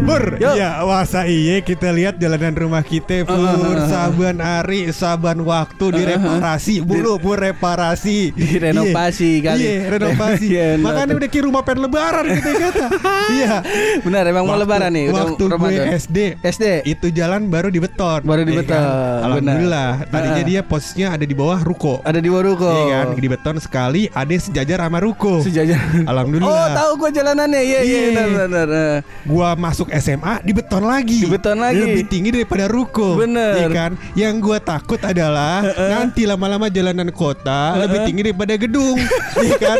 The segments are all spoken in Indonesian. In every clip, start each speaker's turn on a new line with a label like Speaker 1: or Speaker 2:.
Speaker 1: Bur, ya masa iya kita lihat jalanan rumah kita Pur, saban hari, saban waktu direparasi Bulu pur reparasi
Speaker 2: Direnovasi
Speaker 1: Iya,
Speaker 2: kali.
Speaker 1: Iya, renovasi
Speaker 2: Iya,
Speaker 1: Makanya udah kayak rumah pengen lebaran kita kata Iya
Speaker 2: Benar emang mau lebaran nih
Speaker 1: Waktu gue. SD
Speaker 2: SD.
Speaker 1: Itu jalan baru dibeton
Speaker 2: Baru
Speaker 1: Iya
Speaker 2: dibeton,
Speaker 1: kan? Alhamdulillah. Tadinya
Speaker 2: Ah.
Speaker 1: dia posisinya ada di bawah ruko
Speaker 2: Ada di Waruko.
Speaker 1: Iya kan, dibeton sekali ada sejajar sama ruko
Speaker 2: Sejajar.
Speaker 1: Alhamdulillah
Speaker 2: Oh, tahu gua jalanannya. Iya, iya,
Speaker 1: Iya.
Speaker 2: benar benar. benar.
Speaker 1: gua masuk SMA dibeton lagi
Speaker 2: Dibeton lagi.
Speaker 1: lebih tinggi daripada ruko
Speaker 2: Bener.
Speaker 1: Iya kan yang gua takut adalah nanti lama-lama jalanan kota lebih tinggi daripada gedung Iya kan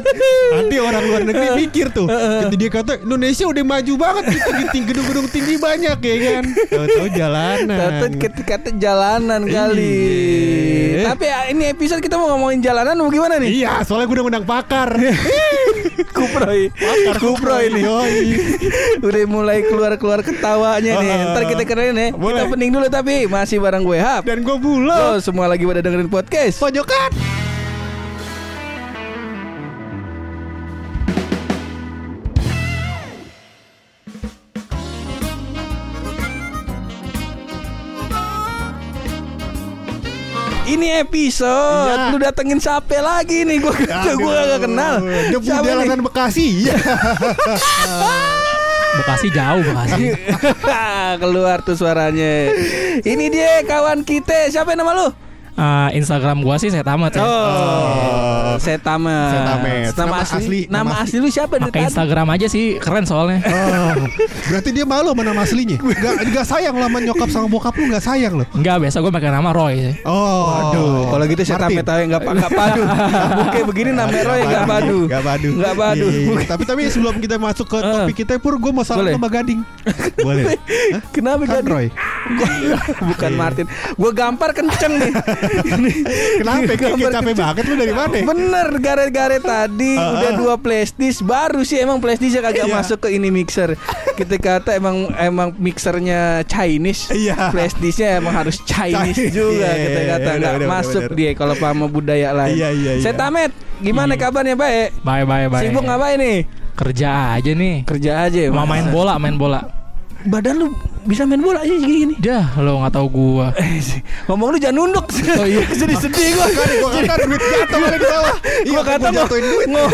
Speaker 1: nanti orang luar negeri mikir tuh Jadi dia kata Indonesia udah maju banget tinggi gedung-gedung tinggi banyak ya kan tahu-tahu jalanan
Speaker 2: Tahu kata jalanan kali.
Speaker 1: Iya.
Speaker 2: Tapi ya, ini episode kita mau ngomongin jalanan mau gimana nih?
Speaker 1: Iya, soalnya gue udah ngundang pakar.
Speaker 2: Kuproy.
Speaker 1: pakar
Speaker 2: Kuproy nih.
Speaker 1: Yoi.
Speaker 2: Udah mulai keluar-keluar ketawanya nih.
Speaker 1: Ah,
Speaker 2: Ntar kita kenalin ya.
Speaker 1: boleh.
Speaker 2: Kita pening dulu tapi masih bareng gue Hap.
Speaker 1: Dan gue bulog.
Speaker 2: Lo semua lagi pada dengerin podcast.
Speaker 1: Pojokan.
Speaker 2: Ini episode
Speaker 1: Iya.
Speaker 2: lu datengin siapa lagi nih? Gua gua gak kenal. Nih?
Speaker 1: jalanan Bekasi. Iya.
Speaker 3: Bekasi jauh Bekasi.
Speaker 2: Keluar tuh suaranya. Ini dia kawan kita. Siapa nama lu?
Speaker 3: Eh, Instagram gua sih saya tamat ya.
Speaker 2: Oh, Setamet.
Speaker 1: Setamet.
Speaker 2: Nama,
Speaker 1: Nama
Speaker 2: asli,
Speaker 1: asli-
Speaker 2: nama
Speaker 1: nama
Speaker 2: asli lu siapa dari
Speaker 3: Pakai
Speaker 2: tadi?
Speaker 3: Instagram aja sih keren soalnya.
Speaker 1: Oh, berarti dia malu sama nama aslinya. Gak, gak sayang lama nyokap sama bokap lu gak sayang loh.
Speaker 3: Enggak biasa gua pakai nama Roy sih.
Speaker 1: Oh, aduh.
Speaker 2: Kalau gitu saya tamet tahu enggak enggak padu. Oke, begini nama Roy enggak padu.
Speaker 1: Gak padu.
Speaker 2: Enggak padu.
Speaker 1: Iya, iya. Tapi tapi sebelum kita masuk ke
Speaker 2: Ah.
Speaker 1: topik kita pur gue mau salam sama Gading. Boleh.
Speaker 2: Kenapa
Speaker 1: Kan
Speaker 2: Gading?
Speaker 1: Roy.
Speaker 2: Bukan Martin. Gua gampar kenceng nih.
Speaker 1: Kenapa? Kayak capek
Speaker 2: kecil.
Speaker 1: banget lu dari mana?
Speaker 2: Bener garet-garet tadi
Speaker 1: Ah,
Speaker 2: udah
Speaker 1: ah.
Speaker 2: dua flashdisk baru sih emang flashdisk kagak
Speaker 1: Iya.
Speaker 2: masuk ke ini mixer. Kita kata emang emang mixernya Chinese.
Speaker 1: Iya.
Speaker 2: Flashdisknya emang harus Chinese
Speaker 1: Chinese.
Speaker 2: juga
Speaker 1: Iya,
Speaker 2: kita
Speaker 1: iya,
Speaker 2: kata
Speaker 1: iya,
Speaker 2: nggak
Speaker 1: bener, bener,
Speaker 2: masuk
Speaker 1: bener.
Speaker 2: dia kalau paham budaya lain.
Speaker 1: Iya, iya, iya.
Speaker 2: Saya tamet. Gimana
Speaker 3: Iya.
Speaker 2: kabarnya baik?
Speaker 3: Bye bye bye.
Speaker 2: Sibuk ngapain nih?
Speaker 3: Kerja aja nih.
Speaker 2: Kerja aja.
Speaker 3: Mau main bola, main bola.
Speaker 2: Badan lu bisa main bola aja gini-gini.
Speaker 3: Dah, lo nggak tahu gua.
Speaker 2: Ngomong lu jangan nunduk.
Speaker 3: Oh, iya.
Speaker 2: Sedih-sedih gua.
Speaker 1: Kan gua kata duit jatuh kali ke bawah. Iya,
Speaker 2: Gua kata
Speaker 1: gua
Speaker 2: mau
Speaker 1: jatuhin duit.
Speaker 2: ngomong.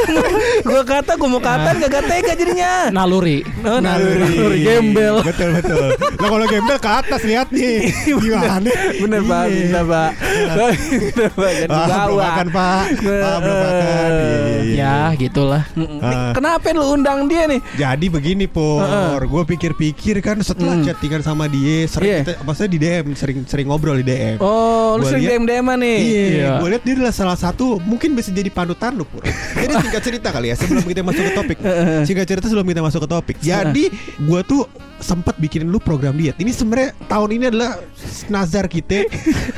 Speaker 2: Gua kata gua mau katain kagak tega jadinya.
Speaker 3: Naluri.
Speaker 2: Oh, naluri gembel.
Speaker 1: Betul betul. Nah kalau gembel ke atas lihat nih. Gimana?
Speaker 2: Bener pak,
Speaker 1: Iya.
Speaker 2: bisa pak. Bener pak, jadi
Speaker 1: Ah, belum
Speaker 2: bawa.
Speaker 1: makan pak. Ah, belum makan. Iya, iya.
Speaker 3: Ya, gitulah.
Speaker 1: Ah.
Speaker 2: Kenapa lu undang dia nih?
Speaker 1: Jadi begini Pur, gue pikir-pikir kan setelah
Speaker 2: Hmm.
Speaker 1: Chattingan sama dia, sering
Speaker 2: Iya.
Speaker 1: kita, maksudnya di DM, sering sering ngobrol di DM.
Speaker 2: Oh, lu sering DM DM nih.
Speaker 1: Iya,
Speaker 3: Iya.
Speaker 1: gue lihat dia adalah salah satu mungkin bisa jadi panutan lu Pur. Jadi singkat cerita kali ya sebelum kita masuk ke topik. Singkat cerita sebelum kita masuk ke topik. Jadi gue tuh sempat bikinin lu program diet. Ini sebenarnya tahun ini adalah nazar kita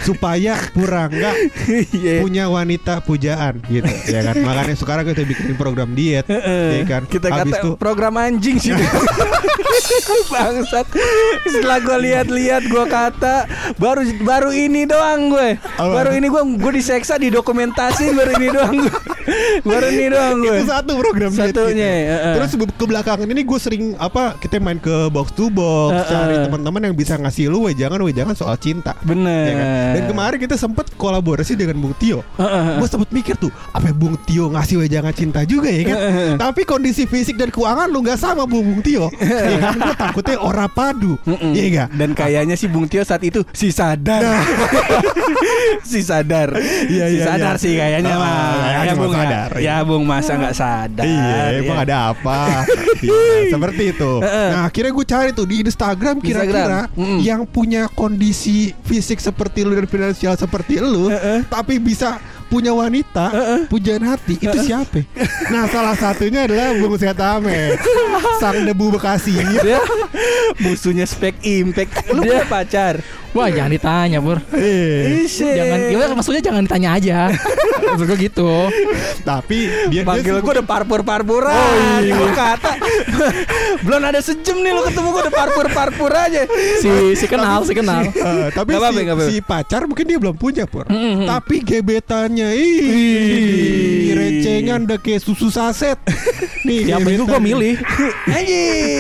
Speaker 1: supaya Purangga
Speaker 2: Iya.
Speaker 1: punya wanita pujaan gitu ya kan. Makanya sekarang kita bikinin program diet ya kan.
Speaker 2: Kita
Speaker 1: Habis
Speaker 2: kata
Speaker 1: tuh
Speaker 2: program anjing sih. Bangsat. Setelah gue lihat-lihat gue kata baru baru ini doang gue. Baru ini gue gue diseksa didokumentasi baru ini doang gue. Baru ini doang gue.
Speaker 1: itu satu program diet
Speaker 2: Satunya,
Speaker 1: kita.
Speaker 2: heeh.
Speaker 1: Terus ke belakangan ini gue sering apa kita main ke box to box
Speaker 2: Heeh.
Speaker 1: cari teman-teman yang bisa ngasih lu jangan jangan soal cinta.
Speaker 2: Bener.
Speaker 1: Ya kan? Dan kemarin kita sempet kolaborasi dengan Bung Tio.
Speaker 2: Heeh.
Speaker 1: Gue sempet mikir tuh, apa Bung Tio ngasih wejangan cinta juga ya kan?
Speaker 2: Heeh.
Speaker 1: Tapi kondisi fisik dan keuangan lu nggak sama Bung Bung Tio. ya kan? Gue takutnya ora padu.
Speaker 2: Mm-mm.
Speaker 1: Iya enggak?
Speaker 2: Dan kayaknya si Bung Tio saat itu si sadar. si sadar.
Speaker 1: Iya,
Speaker 2: si
Speaker 1: iya,
Speaker 2: sadar
Speaker 1: iya.
Speaker 2: sih kayaknya
Speaker 1: Ah,
Speaker 2: mah. ya Bung
Speaker 1: sadar,
Speaker 2: Ya,
Speaker 1: iya.
Speaker 2: ya Bung masa nggak sadar.
Speaker 1: Iya, emang
Speaker 2: ya.
Speaker 1: ada apa? Iya, seperti itu.
Speaker 2: Heeh.
Speaker 1: Nah, akhirnya gue cari tuh di Instagram kira-kira.
Speaker 2: Mm-mm.
Speaker 1: yang punya kondisi fisik seperti lu dan finansial seperti lu,
Speaker 2: Heeh.
Speaker 1: tapi bisa punya wanita, pujaan hati itu siapa? Nah, salah satunya adalah Bung Setame, sang debu Bekasi.
Speaker 2: Dia musuhnya spek impact. Lu punya pacar?
Speaker 3: Wah jangan ditanya pur
Speaker 1: Eh,
Speaker 2: Isi.
Speaker 3: Jangan gimana maksudnya jangan ditanya aja. Maksud gue gitu.
Speaker 1: Tapi dia
Speaker 2: Panggil
Speaker 1: dia
Speaker 2: gue udah parpur-parpuran
Speaker 1: Oh, iya.
Speaker 2: Kata. Belum ada sejam nih lu ketemu gue udah parpur-parpur aja.
Speaker 3: Si si kenal si kenal.
Speaker 1: Eh, tapi
Speaker 2: apa-apa,
Speaker 1: si,
Speaker 2: nggak apa-apa.
Speaker 1: si pacar mungkin dia belum punya pur.
Speaker 3: Mm-mm.
Speaker 1: Tapi gebetannya ih, recengan udah kayak susu saset. Nih
Speaker 3: Tiap minggu gue milih?
Speaker 2: Anjing.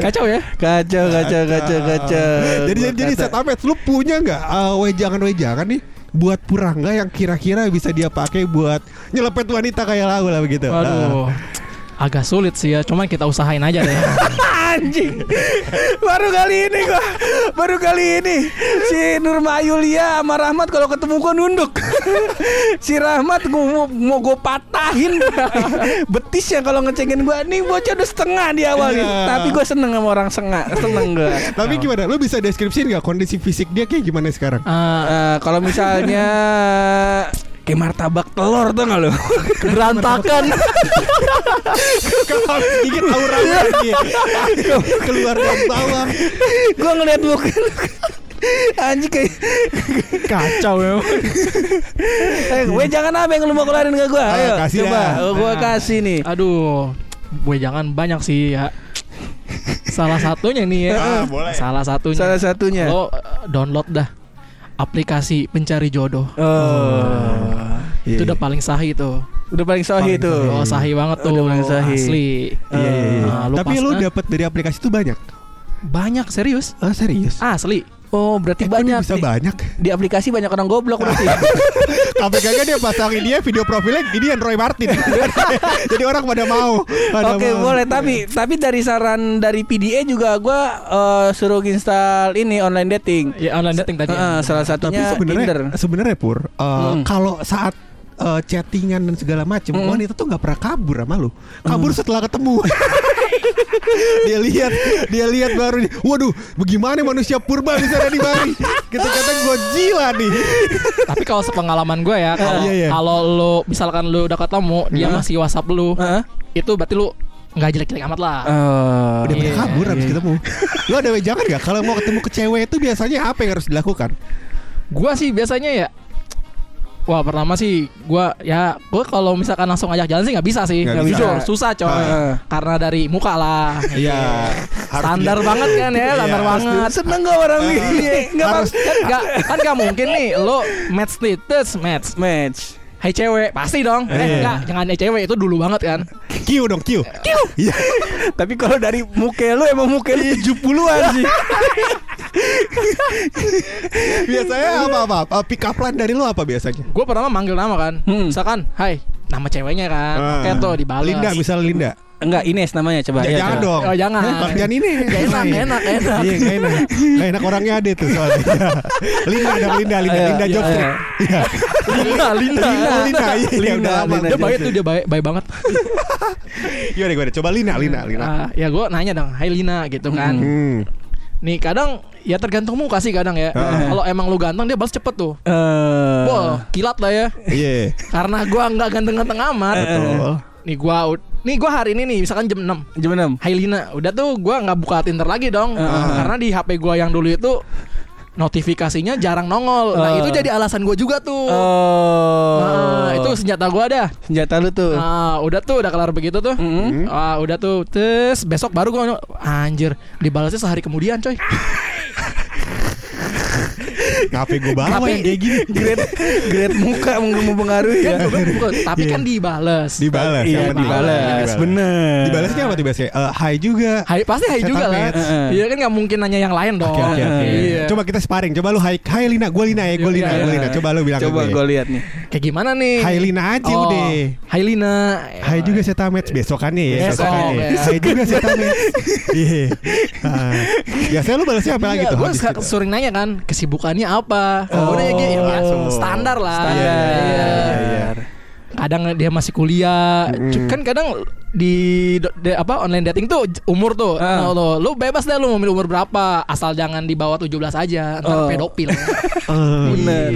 Speaker 3: Kacau ya?
Speaker 2: Kacau kacau. kacau kacau
Speaker 1: Jadi jadi, jadi set Ahmed, lu punya nggak uh, wejangan-wejangan nih buat purangga yang kira-kira bisa dia pakai buat nyelepet wanita kayak lagu lah begitu.
Speaker 3: Waduh Agak sulit sih ya Cuman kita usahain aja deh.
Speaker 2: Anjing. Baru kali ini gua Baru kali ini Si Nurma Yulia sama Rahmat kalau ketemu gua nunduk. Si Rahmat gua mau, mau gua patahin. Betisnya kalau ngecengin gua. Nih bocah udah setengah di awal nih
Speaker 1: Iya.
Speaker 2: Tapi gua seneng sama orang sengak Seneng gua.
Speaker 1: Tapi gimana? Lu bisa deskripsiin nggak kondisi fisik dia kayak gimana sekarang?
Speaker 3: Eh,
Speaker 2: Eh, Kalau misalnya Kayak martabak telur tuh gak lu?
Speaker 3: Berantakan.
Speaker 1: Kalau gigit auranya lagi keluar dari bawah.
Speaker 2: Gua ngeliat muka lu. Anjing kayak
Speaker 3: Kacau ya
Speaker 2: Eh, gue jangan apa yang lu mau keluarin ke gua?
Speaker 1: Ayo,
Speaker 2: Ayo,
Speaker 1: kasih
Speaker 2: coba.
Speaker 1: dah.
Speaker 2: Oh, Gua kasih nih.
Speaker 3: Aduh Gue jangan banyak sih ya. Salah satunya nih ya.
Speaker 1: Ah, boleh.
Speaker 3: Salah satunya.
Speaker 2: Salah satunya.
Speaker 3: Lo eh, download dah Aplikasi pencari jodoh.
Speaker 2: Oh.
Speaker 1: Iya,
Speaker 3: Itu udah paling sahih tuh.
Speaker 2: Udah paling sahih
Speaker 1: sahih.
Speaker 3: Oh sahih banget tuh.
Speaker 2: Udah paling sahih.
Speaker 3: Asli.
Speaker 1: Iya, iya, iya.
Speaker 3: Nah, lu
Speaker 1: Tapi lu dapat dari aplikasi itu banyak.
Speaker 3: Banyak serius?
Speaker 1: Ah serius?
Speaker 3: Asli
Speaker 2: Oh berarti
Speaker 1: Eh,
Speaker 2: banyak
Speaker 1: bisa
Speaker 2: di,
Speaker 1: banyak.
Speaker 2: di aplikasi banyak orang goblok berarti
Speaker 1: KPK dia pasangin dia video profilnya ini yang Roy Martin. Jadi orang pada mau. pada
Speaker 2: Oke
Speaker 1: mau.
Speaker 2: boleh tapi tapi dari saran dari PDA juga gua eh, suruh install ini online dating.
Speaker 3: Ya online dating tadi
Speaker 2: Heeh, salah
Speaker 1: Tapi
Speaker 2: satunya
Speaker 1: sebenarnya
Speaker 2: Tinder.
Speaker 1: sebenarnya pur uh,
Speaker 2: Hmm.
Speaker 1: kalau saat uh, chattingan dan segala macam
Speaker 2: Hmm.
Speaker 1: wanita tuh nggak pernah kabur sama lu. Kabur setelah ketemu. dia lihat, dia lihat baru nih. Waduh, bagaimana manusia purba bisa ada di Bali? Kita kata Godzilla nih.
Speaker 3: Tapi kalau sepengalaman gue ya Kalau
Speaker 1: Iya, iya.
Speaker 3: kalau lu Misalkan lu udah ketemu Dia
Speaker 2: Hah?
Speaker 3: masih whatsapp lu
Speaker 2: Heeh.
Speaker 3: Itu berarti lu nggak jelek-jelek amat lah
Speaker 2: Oh,
Speaker 1: Udah
Speaker 3: iya,
Speaker 1: kabur habis
Speaker 2: iya.
Speaker 1: ketemu. Lu ada wejangan gak kalau mau ketemu ke cewek itu biasanya apa yang harus dilakukan?
Speaker 3: Gua sih biasanya ya Wah pertama sih gua ya gua kalau misalkan langsung ajak jalan sih nggak bisa sih
Speaker 1: Nggak
Speaker 3: Jujur
Speaker 2: bisa.
Speaker 3: susah coy
Speaker 2: Ah.
Speaker 3: karena dari muka lah
Speaker 1: Iya.
Speaker 3: standar banget kan ya standar
Speaker 1: Iya.
Speaker 3: banget
Speaker 2: Seneng gak orang nih? Enggak
Speaker 1: Harus-
Speaker 3: kan nggak kan nggak mungkin nih lo match status match
Speaker 2: match.
Speaker 3: Hai cewek pasti dong eh
Speaker 1: Iya.
Speaker 3: enggak jangan hai cewek itu dulu banget kan
Speaker 1: Q dong Q. Q. Iya.
Speaker 2: Tapi kalau dari muka lu emang muka lu 70-an sih.
Speaker 1: Biasanya apa apa? Uh, pick up line dari lu apa biasanya?
Speaker 3: gue pertama manggil nama kan
Speaker 2: Hmm.
Speaker 3: misalkan hai nama ceweknya kan
Speaker 1: Ah.
Speaker 3: oke tuh dibalas
Speaker 1: Linda misal Linda.
Speaker 2: Enggak, Ines namanya coba.
Speaker 1: Ya,
Speaker 2: ya,
Speaker 1: jangan
Speaker 2: coba.
Speaker 1: dong.
Speaker 3: Oh, jangan.
Speaker 1: Jangan ini.
Speaker 3: Gak enak,
Speaker 1: Iya.
Speaker 3: enak, enak.
Speaker 1: Iya, gak enak. Gak enak orangnya ada tuh soalnya. Linda dong, Linda, Linda,
Speaker 2: Iya,
Speaker 1: Linda
Speaker 2: iya,
Speaker 1: Job Street.
Speaker 2: iya.
Speaker 1: Iya.
Speaker 3: Linda Linda
Speaker 1: Linda, Linda, iya, iya,
Speaker 2: Linda. Linda.
Speaker 3: dia baik tuh dia baik baik banget
Speaker 1: Gimana, gimana? Coba Lina, Lina, Lina.
Speaker 3: Ah, ya gue nanya dong hai Lina gitu kan
Speaker 1: Hmm.
Speaker 3: nih kadang ya tergantung muka sih kadang ya
Speaker 1: Ah.
Speaker 3: kalau emang lu ganteng dia balas cepet tuh
Speaker 2: Eh.
Speaker 3: Wah, kilat lah ya.
Speaker 1: Iya.
Speaker 3: Karena gua nggak ganteng-ganteng amat.
Speaker 1: Betul.
Speaker 3: Nih gua nih gua hari ini nih misalkan jam 6.
Speaker 2: Jam 6.
Speaker 3: Hai Lina, udah tuh gua nggak buka Tinder lagi dong. Karena di HP gua yang dulu itu notifikasinya jarang nongol. Nah,
Speaker 2: Oh.
Speaker 3: itu jadi alasan gua juga tuh.
Speaker 2: Oh.
Speaker 3: Nah, itu senjata gua dah.
Speaker 2: senjata lu tuh.
Speaker 3: Nah, udah tuh udah kelar begitu tuh.
Speaker 2: Mm-mm.
Speaker 3: Ah, udah tuh. Terus besok baru gua anjir, dibalasnya sehari kemudian, coy.
Speaker 1: Ngapain gue bawa
Speaker 3: Tapi-
Speaker 1: yang kayak gini?
Speaker 2: grade grade muka meng- mempengaruhi ya.
Speaker 3: Kan gua- tapi
Speaker 1: Iya.
Speaker 3: kan dibales.
Speaker 1: Dibalas,
Speaker 2: Iya, dibalas. Bener.
Speaker 1: Dibalasnya apa tuh biasanya? Eh, hai juga.
Speaker 3: Hai pasti hai
Speaker 1: Setan
Speaker 3: juga lah. Iya kan nggak mungkin nanya yang lain dong.
Speaker 1: Oke oke oke.
Speaker 3: Iya.
Speaker 1: Coba kita sparring. Coba lu hai, hai Lina, gue Lina ya, gue
Speaker 3: Iya,
Speaker 1: Lina, gue Lina. Coba lu bilang
Speaker 2: Coba
Speaker 1: ke
Speaker 2: gue lihat nih.
Speaker 3: Kayak gimana nih?
Speaker 1: Hai Lina aja
Speaker 3: Oh,
Speaker 1: udah.
Speaker 3: Hai Lina.
Speaker 1: Hai juga Seta Match besokannya ya.
Speaker 3: Besok,
Speaker 1: besokannya.
Speaker 3: ya.
Speaker 1: Hai juga Seta Match. Iya. Biasanya lu balasnya apa lagi
Speaker 3: Iya,
Speaker 1: tuh?
Speaker 3: gue sering nanya kan kesibukannya apa.
Speaker 1: Oh,
Speaker 3: Gue nanya gitu ya,
Speaker 1: langsung.
Speaker 3: standar lah.
Speaker 2: Standar.
Speaker 1: Iya, iya, iya, iya.
Speaker 3: kadang dia masih kuliah Cu- kan kadang di, de- apa online dating tuh umur tuh. Nah, lo, lu bebas deh lu mau milih umur berapa asal jangan di bawah 17 aja
Speaker 2: Oh.
Speaker 3: ntar pedofil
Speaker 1: Oh,
Speaker 2: Bener,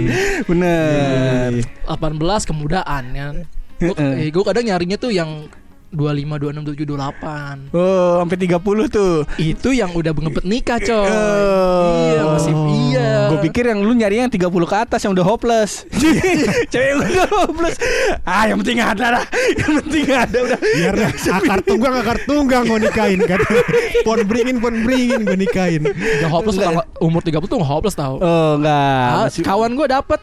Speaker 2: bener.
Speaker 3: 18 kemudaan kan gue
Speaker 2: Heeh.
Speaker 3: kadang nyarinya tuh yang 25, 26, 27, 28
Speaker 2: Oh, sampai 30 tuh.
Speaker 3: Itu yang udah ngebet nikah coy
Speaker 2: Oh.
Speaker 3: Iya masih Iya
Speaker 2: Gue pikir yang lu nyari yang 30 ke atas yang udah hopeless. Cewek yang udah hopeless. Ah, yang penting ada lah. Yang penting ada udah.
Speaker 1: Biar dah akar tunggang akar tunggang gue nikahin kan. Pon beringin pon beringin gue nikahin.
Speaker 3: Udah hopeless tanggal- umur 30 tuh hopeless tau
Speaker 2: Oh, enggak.
Speaker 3: Ah,
Speaker 2: Masih-
Speaker 3: Kawan gue dapet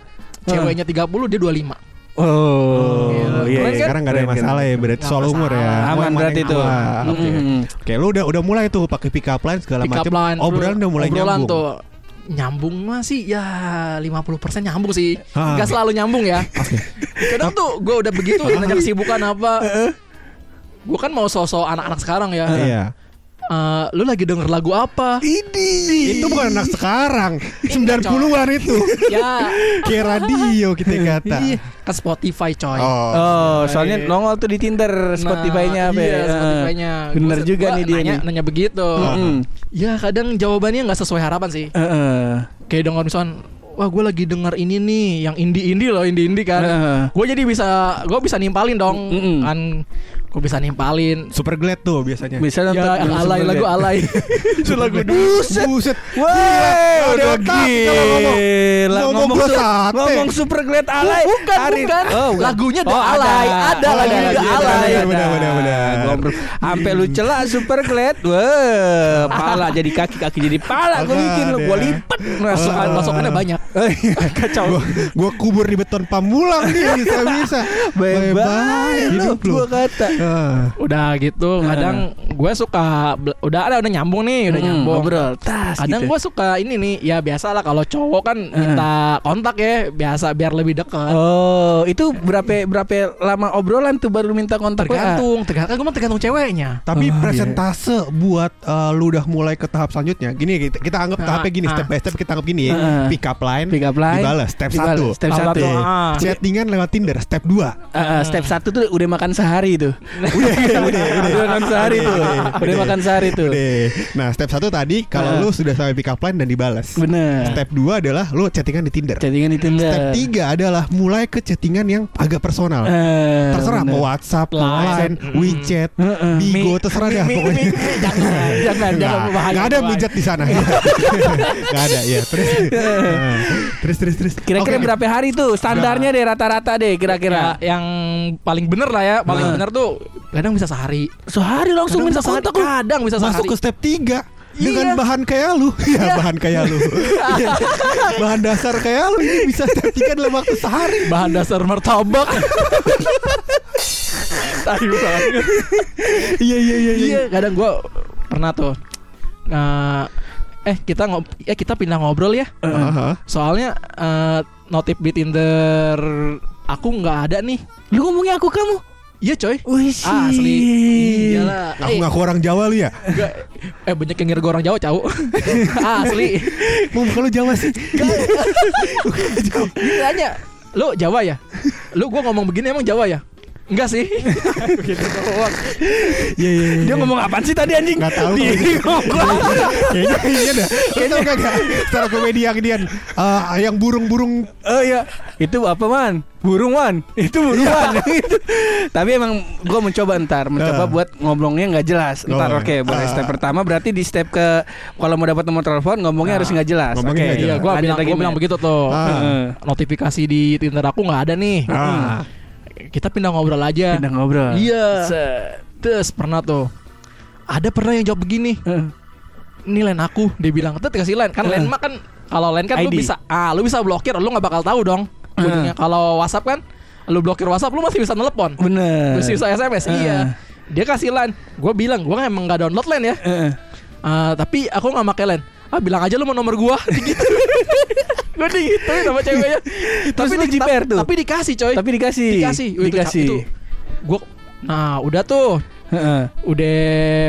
Speaker 3: Ceweknya 30 dia 25
Speaker 2: Oh,
Speaker 3: Iya.
Speaker 2: iya.
Speaker 3: Keren kan?
Speaker 1: Sekarang gak ada
Speaker 2: Keren,
Speaker 1: masalah
Speaker 2: keren.
Speaker 1: ya berarti soal umur ya.
Speaker 2: Aman berarti
Speaker 1: yang
Speaker 2: tuh.
Speaker 1: tua. Oke.
Speaker 2: Mm-mm.
Speaker 1: Oke, lu udah udah mulai tuh pakai pick up line segala macam. Obrolan udah mulai
Speaker 3: obrolan
Speaker 1: nyambung.
Speaker 3: tuh Nyambung mah sih ya 50% nyambung sih
Speaker 1: Ah.
Speaker 3: Gak selalu nyambung ya Kadang tuh gue udah begitu Nanya kesibukan apa Gue kan mau sosok anak-anak sekarang ya
Speaker 1: Iya.
Speaker 3: Eh, Lu lagi denger lagu apa?
Speaker 1: Itu bukan anak sekarang.
Speaker 3: Enggak,
Speaker 1: 90-an itu.
Speaker 3: ya
Speaker 1: Kayak radio kita kata.
Speaker 3: Iya Kan Spotify coy
Speaker 2: Oh, soalnya nongol tuh di Tinder Spotify-nya apa
Speaker 3: Iya
Speaker 2: ya?
Speaker 3: Spotify-nya
Speaker 2: Bener
Speaker 3: Gua-
Speaker 2: juga
Speaker 3: gua
Speaker 2: nih dia
Speaker 3: nanya,
Speaker 2: nih.
Speaker 3: nanya begitu
Speaker 2: Mm-mm.
Speaker 3: Ya kadang jawabannya nggak sesuai harapan sih
Speaker 2: Heeh.
Speaker 3: Kayak denger misalnya Wah gue lagi denger ini nih Yang indie-indie loh Indie-indie kan
Speaker 2: Heeh.
Speaker 3: Gue jadi bisa Gue bisa nimpalin dong
Speaker 2: Mm-mm.
Speaker 3: Kan Gue bisa nimpalin
Speaker 1: Super glad tuh biasanya.
Speaker 2: Bisa nonton
Speaker 3: Ya yang alay lagu alay Itu lagu
Speaker 1: Buset. Buset.
Speaker 2: Wah,
Speaker 1: Udah ngomong.
Speaker 2: gila.
Speaker 1: Ngomong
Speaker 2: Ngomong, su-
Speaker 1: sate.
Speaker 2: ngomong super great alay.
Speaker 3: Bukan,
Speaker 2: Arin.
Speaker 3: bukan.
Speaker 2: Oh.
Speaker 3: Lagunya The
Speaker 2: Oh,
Speaker 3: Alay. Ada
Speaker 2: Oh, iya, iya,
Speaker 3: Alay.
Speaker 2: iya,
Speaker 1: Benar,
Speaker 2: ada. Ngobrol. Sampai lu celak super glad. Wah, pala jadi kaki, kaki jadi pala. Gue bikin lu, gue lipat.
Speaker 3: Masukan masukannya banyak
Speaker 2: Kacau.
Speaker 1: Gua, gua kubur di beton pamulang nih bisa bisa.
Speaker 2: Bye-bye
Speaker 1: hidup lu.
Speaker 2: gue kata.
Speaker 1: Ah.
Speaker 3: Udah gitu Kadang gue suka Udah ada udah nyambung nih Udah
Speaker 2: Hmm,
Speaker 3: nyambung
Speaker 2: ngobrol. Tas
Speaker 3: Kadang
Speaker 2: gitu.
Speaker 3: gue suka ini nih Ya biasa lah Kalau cowok kan Minta kontak ya Biasa biar lebih dekat
Speaker 2: Oh, itu berapa berapa lama obrolan tuh baru minta kontak?
Speaker 3: Tergantung Tergantung Gue mah tergantung ceweknya
Speaker 1: Tapi
Speaker 2: Oh, iya.
Speaker 1: presentase buat eh, lu udah mulai ke tahap selanjutnya. Gini kita, kita anggap
Speaker 3: Ah,
Speaker 1: tahapnya gini
Speaker 3: ah.
Speaker 1: step by step kita anggap gini ya. Pick up line,
Speaker 2: Pick up line,
Speaker 1: dibalas step
Speaker 2: dibalas,
Speaker 1: 1.
Speaker 2: step satu.
Speaker 3: Ah.
Speaker 1: Chattingan lewat Tinder step 2.
Speaker 2: Ah, ah, step satu tuh udah makan sehari tuh. Udah, udah, udah, makan sehari tuh. Udah makan sehari tuh.
Speaker 1: Nah, step 1 tadi kalau
Speaker 2: Ah.
Speaker 1: lu sudah sampai pick up line dan dibalas.
Speaker 2: Bener.
Speaker 1: Step 2 adalah lu chattingan di Tinder.
Speaker 2: Chattingan di Tinder.
Speaker 1: Step 3 adalah mulai ke chattingan yang agak personal.
Speaker 2: Eh,
Speaker 1: terserah
Speaker 2: bener.
Speaker 1: mau WhatsApp,
Speaker 3: Line.
Speaker 1: Line, WeChat. Bigo, terserah dah pokoknya.
Speaker 2: mi- mi- Jangan, jangan, jangan
Speaker 1: nggak ada mijat di sana. Nggak ada ya. Terus, Nah, terus, terus, terus.
Speaker 2: Kira-kira berapa hari tuh? Standarnya deh rata-rata deh
Speaker 3: Ya,
Speaker 2: kira-kira.
Speaker 3: yang paling bener lah ya Paling
Speaker 2: Nah.
Speaker 3: bener tuh Kadang bisa sehari
Speaker 2: Sehari langsung
Speaker 3: Kadang
Speaker 2: minta
Speaker 3: bisa sehari
Speaker 2: kontak lu.
Speaker 3: Kadang bisa
Speaker 1: Masuk
Speaker 3: sehari
Speaker 1: ke step 3 dengan
Speaker 3: Iya.
Speaker 1: bahan kayak lu. Iya, bahan kayak lu. Iya. bahan dasar kayak lu ini bisa step 3 dalam waktu sehari.
Speaker 3: Bahan dasar martabak Tai banget
Speaker 1: Iya, iya, iya,
Speaker 3: Iya kadang gue Pernah tuh Nah, Eh kita ngob ya kita pindah ngobrol ya
Speaker 1: Aha.
Speaker 3: Soalnya eh, Notif di Tinder Aku nggak ada nih
Speaker 2: Lu ngomongnya aku kamu.
Speaker 3: Iya coy.
Speaker 2: Wih,
Speaker 3: Asli. Iyalah.
Speaker 1: Aku
Speaker 3: Eh,
Speaker 1: ngaku orang Jawa lu ya?
Speaker 3: nggak- eh banyak yang ngira gue orang Jawa cau. Asli.
Speaker 1: Mau kalau Jawa sih.
Speaker 3: Dia nanya Lu Jawa ya? Lu gua ngomong begini emang Jawa ya? Enggak sih Begitu doang
Speaker 1: Iya, iya, iya.
Speaker 2: Dia ngomong apaan sih tadi anjing?
Speaker 1: Nggak tahu. Kayaknya kayaknya dah. Kayaknya kagak. Secara komedi yang dian eh, yang burung-burung
Speaker 2: Oh iya, itu apa man? Burung man, itu burung man. Itu. Tapi emang gue mencoba ntar, mencoba
Speaker 1: Ah.
Speaker 2: buat ngobrolnya nggak jelas. Ntar
Speaker 1: Oh,
Speaker 2: oke, boleh
Speaker 1: ah.
Speaker 2: step pertama berarti di step ke kalau mau dapat nomor telepon ngomongnya harus nggak jelas.
Speaker 1: ngomongnya
Speaker 2: Oke,
Speaker 1: nggak
Speaker 3: Iya
Speaker 2: Lanjut
Speaker 3: bilang, bilang
Speaker 2: Man.
Speaker 3: begitu tuh.
Speaker 2: Heeh.
Speaker 3: Notifikasi di Tinder aku nggak ada nih
Speaker 1: Ah.
Speaker 3: Kita pindah ngobrol aja
Speaker 2: Pindah ngobrol.
Speaker 3: Iya. Terus pernah tuh Ada pernah yang jawab begini
Speaker 2: Heeh.
Speaker 3: Ini line aku Dia bilang Tetep dikasih line Kan
Speaker 2: Heeh.
Speaker 3: line mah kan Kalau line kan lu bisa Ah lu bisa blokir Lu gak bakal tahu dong Ujungnya Kalau whatsapp kan Lu blokir whatsapp Lu masih bisa telepon
Speaker 2: Bener.
Speaker 3: Masih bisa SMS. Iya Dia kasih line Gue bilang Gue emang gak download line ya. Ah, Tapi aku gak pakai line Ah bilang aja lu mau nomor gua gitu. Gue digituin sama ceweknya
Speaker 2: Terus lu
Speaker 3: di-
Speaker 2: jiper tuh?
Speaker 3: Tapi dikasih coy
Speaker 2: Tapi dikasih.
Speaker 3: Dikasih Wih,
Speaker 2: Dikasih.
Speaker 3: itu, Gua Nah udah tuh
Speaker 2: Heeh.
Speaker 3: udah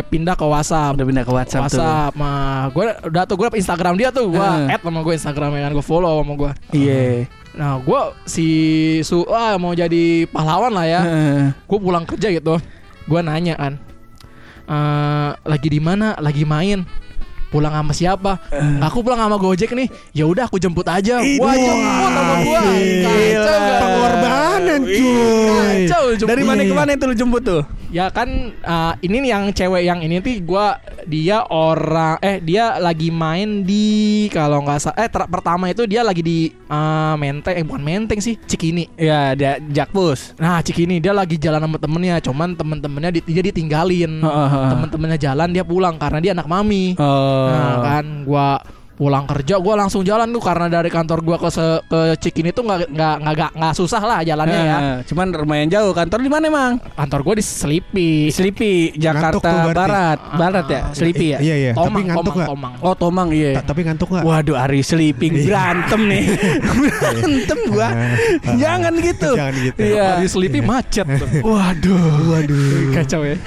Speaker 3: pindah ke WhatsApp.
Speaker 2: Udah pindah ke WhatsApp, tuh.
Speaker 3: WhatsApp, mah gue udah tuh gue Instagram dia tuh, gue
Speaker 2: Heeh.
Speaker 3: add sama gue Instagramnya kan, gue follow sama gue.
Speaker 2: Iya.
Speaker 3: Nah, gue si su ah, mau jadi pahlawan lah ya.
Speaker 2: Heeh.
Speaker 3: Gue pulang kerja gitu, gue nanya kan, "Eh, lagi di mana? Lagi main. Pulang sama siapa? Aku pulang sama Gojek nih. Ya udah aku jemput aja. Wah, jemput sama gua. Kacau?
Speaker 1: Pengorbanan cuy.
Speaker 3: Kacau jemput.
Speaker 2: Dari mana ke mana itu lu jemput tuh?
Speaker 3: Ya kan eh, ini nih yang cewek yang ini tuh gua dia orang eh dia lagi main di kalau nggak salah eh ter- pertama itu dia lagi di eh, Menteng eh bukan Menteng sih Cikini.
Speaker 2: Ya, dia Jakpus.
Speaker 3: Nah Cikini dia lagi jalan sama temennya cuman temen-temennya di- dia ditinggalin
Speaker 2: Heeh, heeh.
Speaker 3: temen-temennya jalan dia pulang karena dia anak mami.
Speaker 2: Oh.
Speaker 3: Nah kan gua pulang kerja gua langsung jalan tuh karena dari kantor gua ke se- ke Cikini tuh nggak nggak nggak nggak- susah lah jalannya ya.
Speaker 2: Heeh, Cuman lumayan jauh. Kantor di mana emang?
Speaker 3: Kantor gua di Selipi.
Speaker 2: Selipi, Jakarta. Barat. Barat ya? Selipi ya?
Speaker 1: Iya iya.
Speaker 3: Tomang,
Speaker 1: Tapi ngantuk
Speaker 3: Tomang,
Speaker 1: nggak?
Speaker 3: Tomang.
Speaker 2: Oh, Tomang iya.
Speaker 1: Ta- Tapi ngantuk nggak?
Speaker 2: Waduh, Ari sleeping berantem nih. berantem gua. Jangan gitu.
Speaker 1: Jangan gitu.
Speaker 2: Iya.
Speaker 3: Di Selipi macet.
Speaker 2: Waduh.
Speaker 1: Waduh.
Speaker 3: Kacau ya.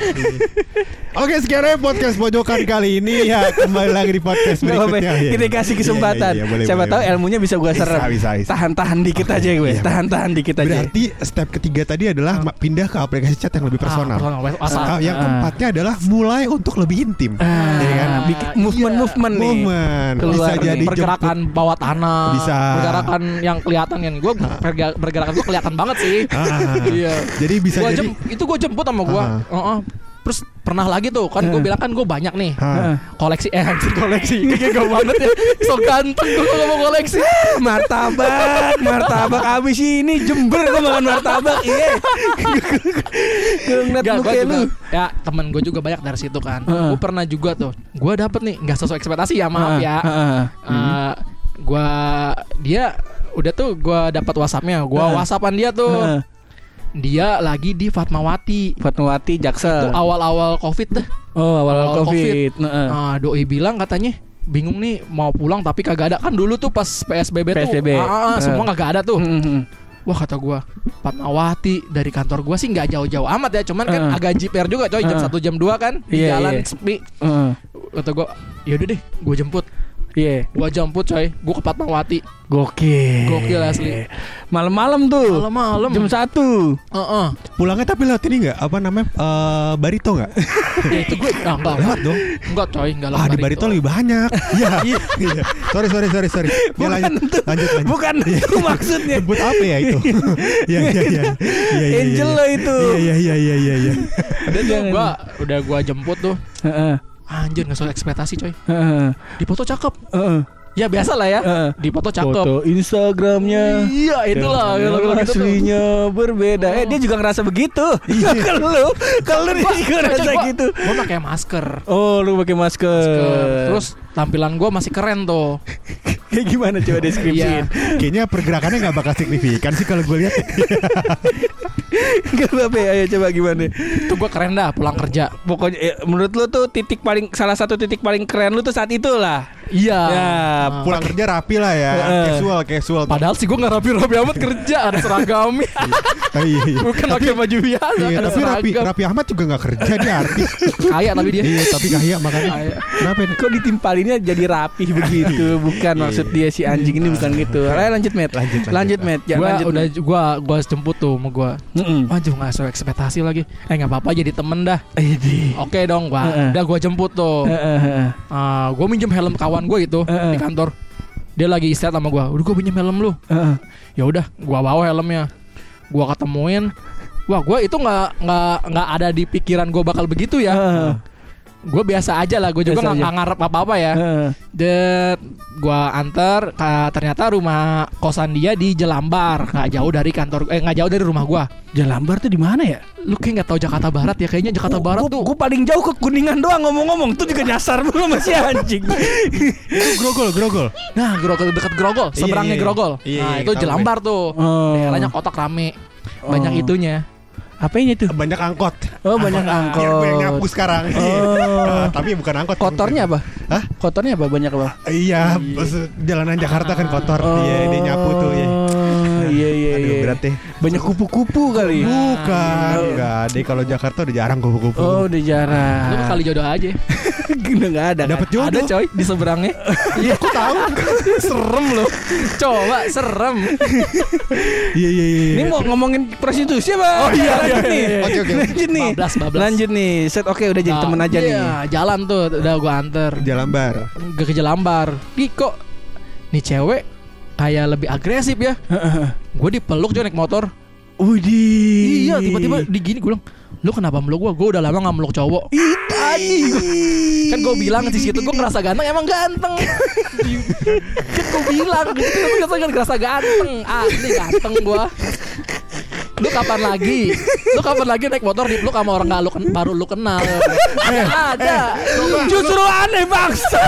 Speaker 1: Oke sekarang podcast pojokan kali ini ya kembali lagi di podcast berikutnya. Iya,
Speaker 2: kita
Speaker 1: iya.
Speaker 2: kasih
Speaker 1: Iya,
Speaker 2: kesempatan.
Speaker 1: iya, iya, boleh,
Speaker 2: Siapa
Speaker 1: boleh,
Speaker 2: tahu
Speaker 1: boleh.
Speaker 2: ilmunya bisa gua
Speaker 1: Bisa,
Speaker 2: serap. Tahan-tahan dikit aja gue.
Speaker 1: Iya.
Speaker 2: Tahan-tahan dikit aja.
Speaker 1: Berarti step ketiga tadi adalah ma- pindah ke aplikasi chat yang lebih personal.
Speaker 3: Ah, personal, WhatsApp.
Speaker 1: Ah, yang
Speaker 2: Ah.
Speaker 1: keempatnya adalah mulai untuk lebih intim.
Speaker 2: Ah,
Speaker 1: Iya kan?
Speaker 2: bikin movement-movement nih.
Speaker 1: Momen
Speaker 2: Keluar
Speaker 1: bisa jadi
Speaker 3: pergerakan bawah tanah,
Speaker 1: Bisa.
Speaker 3: pergerakan yang kelihatan kan. Gue pergerakan gue kelihatan banget sih.
Speaker 1: jemput.
Speaker 3: Iya.
Speaker 1: Jadi bisa
Speaker 3: Gua
Speaker 1: jadi
Speaker 3: jem- itu gue jemput sama gue.
Speaker 1: Ah.
Speaker 3: Terus pernah lagi tuh kan gue bilang kan gue banyak nih
Speaker 1: Ah.
Speaker 3: koleksi eh anjir koleksi kayak gue banget ya so ganteng gue mau koleksi
Speaker 2: martabak, martabak abis ini jember gue makan martabak. Iya. Gue ngeliat
Speaker 3: Gak, gua juga,
Speaker 2: lu.
Speaker 3: ya temen gue juga banyak dari situ kan. Gue pernah juga tuh, gue dapet nih nggak sesuai ekspektasi ya maaf ya.
Speaker 2: Heeh.
Speaker 3: Eh, gua dia udah tuh gua dapat WhatsAppnya,
Speaker 2: Heeh.
Speaker 3: WhatsAppan dia tuh. Dia lagi di Fatmawati.
Speaker 2: Fatmawati
Speaker 3: Itu
Speaker 2: Jaksel.
Speaker 3: awal-awal Covid dah.
Speaker 2: Oh, awal
Speaker 3: awal
Speaker 2: Covid. Heeh.
Speaker 3: Nah, doi bilang katanya bingung nih mau pulang tapi kagak ada kan dulu tuh pas PSBB,
Speaker 2: PSBB.
Speaker 3: tuh ah, ah, semua
Speaker 2: Eh.
Speaker 3: kagak ada tuh
Speaker 2: Hmm.
Speaker 3: wah kata gua Fatmawati dari kantor gua sih nggak jauh-jauh amat ya cuman kan
Speaker 2: Eh.
Speaker 3: agak jiper juga coy jam
Speaker 2: Eh.
Speaker 3: 1 jam 2 kan di
Speaker 2: Iya,
Speaker 3: jalan
Speaker 2: iya.
Speaker 3: sepi
Speaker 2: Heeh.
Speaker 3: kata gua yaudah deh gua jemput
Speaker 2: Iya.
Speaker 3: gua jemput coy gua ke Fatmawati
Speaker 2: Gokil.
Speaker 3: Gokil asli.
Speaker 2: Malam-malam tuh.
Speaker 3: malam-malam
Speaker 2: Jam satu.
Speaker 3: Heeh.
Speaker 1: pulangnya tapi lewat ini nggak apa namanya eh, barito nggak?
Speaker 3: ya itu gue ah, enggak
Speaker 1: Lewat dong.
Speaker 3: enggak coy enggak
Speaker 1: Ah di barito lebih banyak. Iya. Iya. Sorry sorry sorry sorry. Ya,
Speaker 2: Bukan
Speaker 1: lanjut,
Speaker 2: itu.
Speaker 1: lanjut lanjut.
Speaker 2: Bukan itu maksudnya.
Speaker 1: Jemput apa ya itu? Iya iya iya. Iya iya. iya,
Speaker 2: Angel
Speaker 1: iya.
Speaker 2: lo itu.
Speaker 1: Iya iya iya iya iya.
Speaker 2: Jangan.
Speaker 3: gua udah gua jemput tuh
Speaker 2: Heeh.
Speaker 3: Anjir nggak sesuai ekspektasi coy
Speaker 2: Heeh.
Speaker 3: di foto cakep
Speaker 2: Heeh.
Speaker 3: ya biasa lah ya
Speaker 2: Heeh.
Speaker 3: di foto cakep
Speaker 2: Foto Instagramnya.
Speaker 3: iya itulah
Speaker 2: Yang
Speaker 3: kalau gitu tuh
Speaker 2: aslinya berbeda. Eh dia juga ngerasa begitu. Iya kalau lu, kalau lu dia juga ngerasa gitu.
Speaker 3: gue pakai masker
Speaker 2: Oh lu pakai masker.
Speaker 3: terus tampilan gue masih keren tuh
Speaker 2: kayak gimana coba deskripsiin?
Speaker 1: Kayaknya pergerakannya nggak bakal signifikan sih kalau gue lihat.
Speaker 2: Gak apa-apa ya, ayo coba gimana?
Speaker 3: itu gue keren dah pulang kerja
Speaker 2: Pokoknya eh, menurut lu tuh titik paling salah satu titik paling keren lu tuh saat itu lah.
Speaker 3: Iya
Speaker 2: Ya,
Speaker 3: Nah,
Speaker 1: Pulang kerja rapi lah ya. Casual casual.
Speaker 3: padahal sih gue nggak rapi-rapi amat kerja ada seragamnya
Speaker 1: Oh, iya, iya.
Speaker 3: bukan pakai baju biasa
Speaker 1: Iya, tapi Rapi,
Speaker 3: seragam
Speaker 1: Rapi Ahmad juga nggak kerja dia artis.
Speaker 3: kaya tapi dia
Speaker 1: iya, tapi kaya makanya. Kenapa ini?
Speaker 2: Kok ditimpalinnya jadi rapih begitu? Bukan maksud dia si anjing ini bukan gitu. Ayo lanjut, Met.
Speaker 1: Lanjut, lanjut.
Speaker 2: Met. Ya,
Speaker 3: Gua
Speaker 2: lanjut,
Speaker 3: udah gua gua jemput tuh sama gua.
Speaker 2: Mm-mm.
Speaker 3: Waduh nggak sesuai ekspektasi lagi. Eh nggak apa-apa jadi temen dah. Oke dong, gua. Udah gua jemput tuh. Ah, gua minjem helm kawan gue itu
Speaker 2: Heeh.
Speaker 3: di kantor. Dia lagi istirahat sama gua. Udah gua pinjem helm lu.
Speaker 2: Heeh.
Speaker 3: Ya udah, gua bawa helmnya. Gua ketemuin. Wah, gua itu nggak nggak nggak ada di pikiran gua bakal begitu ya.
Speaker 2: Heeh.
Speaker 3: Gue biasa aja lah, gue juga nggak ngarep apa-apa ya.
Speaker 2: Heeh.
Speaker 3: Dan gua antar ternyata rumah kosan dia di Jelambar, nggak jauh dari kantor eh nggak jauh dari rumah gua.
Speaker 2: Jalambar tuh di mana ya?
Speaker 3: Lu kayak nggak tahu Jakarta Barat ya kayaknya Jakarta Barat tuh.
Speaker 2: Gue paling jauh ke Kuningan doang ngomong-ngomong tuh juga nyasar belum masih anjing.
Speaker 1: Grogol, grogol.
Speaker 3: Nah, Grogol dekat Grogol,
Speaker 1: Iya,
Speaker 3: seberangnya
Speaker 1: iya.
Speaker 3: Grogol.
Speaker 1: Iya,
Speaker 3: nah,
Speaker 1: iya,
Speaker 3: itu Jelambar tuh.
Speaker 2: Oh.
Speaker 3: Daerahnya kotak rame. Banyak
Speaker 2: Oh.
Speaker 3: itunya.
Speaker 2: Apa ini tuh?
Speaker 1: Banyak angkot.
Speaker 2: Oh, banyak angkot.
Speaker 1: Gue yang nyapu sekarang.
Speaker 2: Oh.
Speaker 1: Iya. Tapi bukan angkot.
Speaker 2: Kotornya apa?
Speaker 1: Hah?
Speaker 2: Kotornya apa? Banyak apa?
Speaker 1: Iya, bos- jalanan Jakarta kan kotor.
Speaker 2: Oh.
Speaker 1: Iya, dia nyapu tuh ya.
Speaker 2: Iya iya iya.
Speaker 1: berarti.
Speaker 2: Banyak kupu-kupu kali.
Speaker 1: Bukan, enggak. Deh kalau Jakarta udah jarang kupu-kupu.
Speaker 2: Oh, udah
Speaker 3: Lu
Speaker 2: jarang.
Speaker 3: kali jodoh aja.
Speaker 2: Udah nggak ada. kan?
Speaker 1: Dapat jodoh.
Speaker 3: Ada coy di seberangnya. Iya, aku tahu. serem loh. Coba serem.
Speaker 1: Iya iya iya.
Speaker 2: Ini mau ngomongin prostitusi apa? Oh
Speaker 3: iya, iya,
Speaker 2: lanjut nih.
Speaker 3: iya,
Speaker 1: iya. Oke, oke.
Speaker 2: Lanjut nih. Lanjut nih. Set oke udah jadi
Speaker 3: Nah,
Speaker 2: temen aja nih.
Speaker 3: iya, jalan tuh udah gua anter.
Speaker 1: Jalan bar.
Speaker 3: Gak ke Jelambar. Ih kok nih cewek kayak lebih agresif ya. Gue dipeluk coy naik motor.
Speaker 2: Widih.
Speaker 3: Iya, tiba-tiba di gini gue bilang, "Lu kenapa meluk gua? Gue udah lama gak meluk cowok."
Speaker 2: Idih.
Speaker 3: Kan gue bilang di situ gue ngerasa ganteng emang ganteng. kan gue bilang di situ gue ngerasa, ganteng. Asli ganteng gue. Lu kapan lagi? Lu kapan lagi naik motor dipeluk sama orang gak lu baru lu kenal? ada.
Speaker 2: Justru aneh bangsa.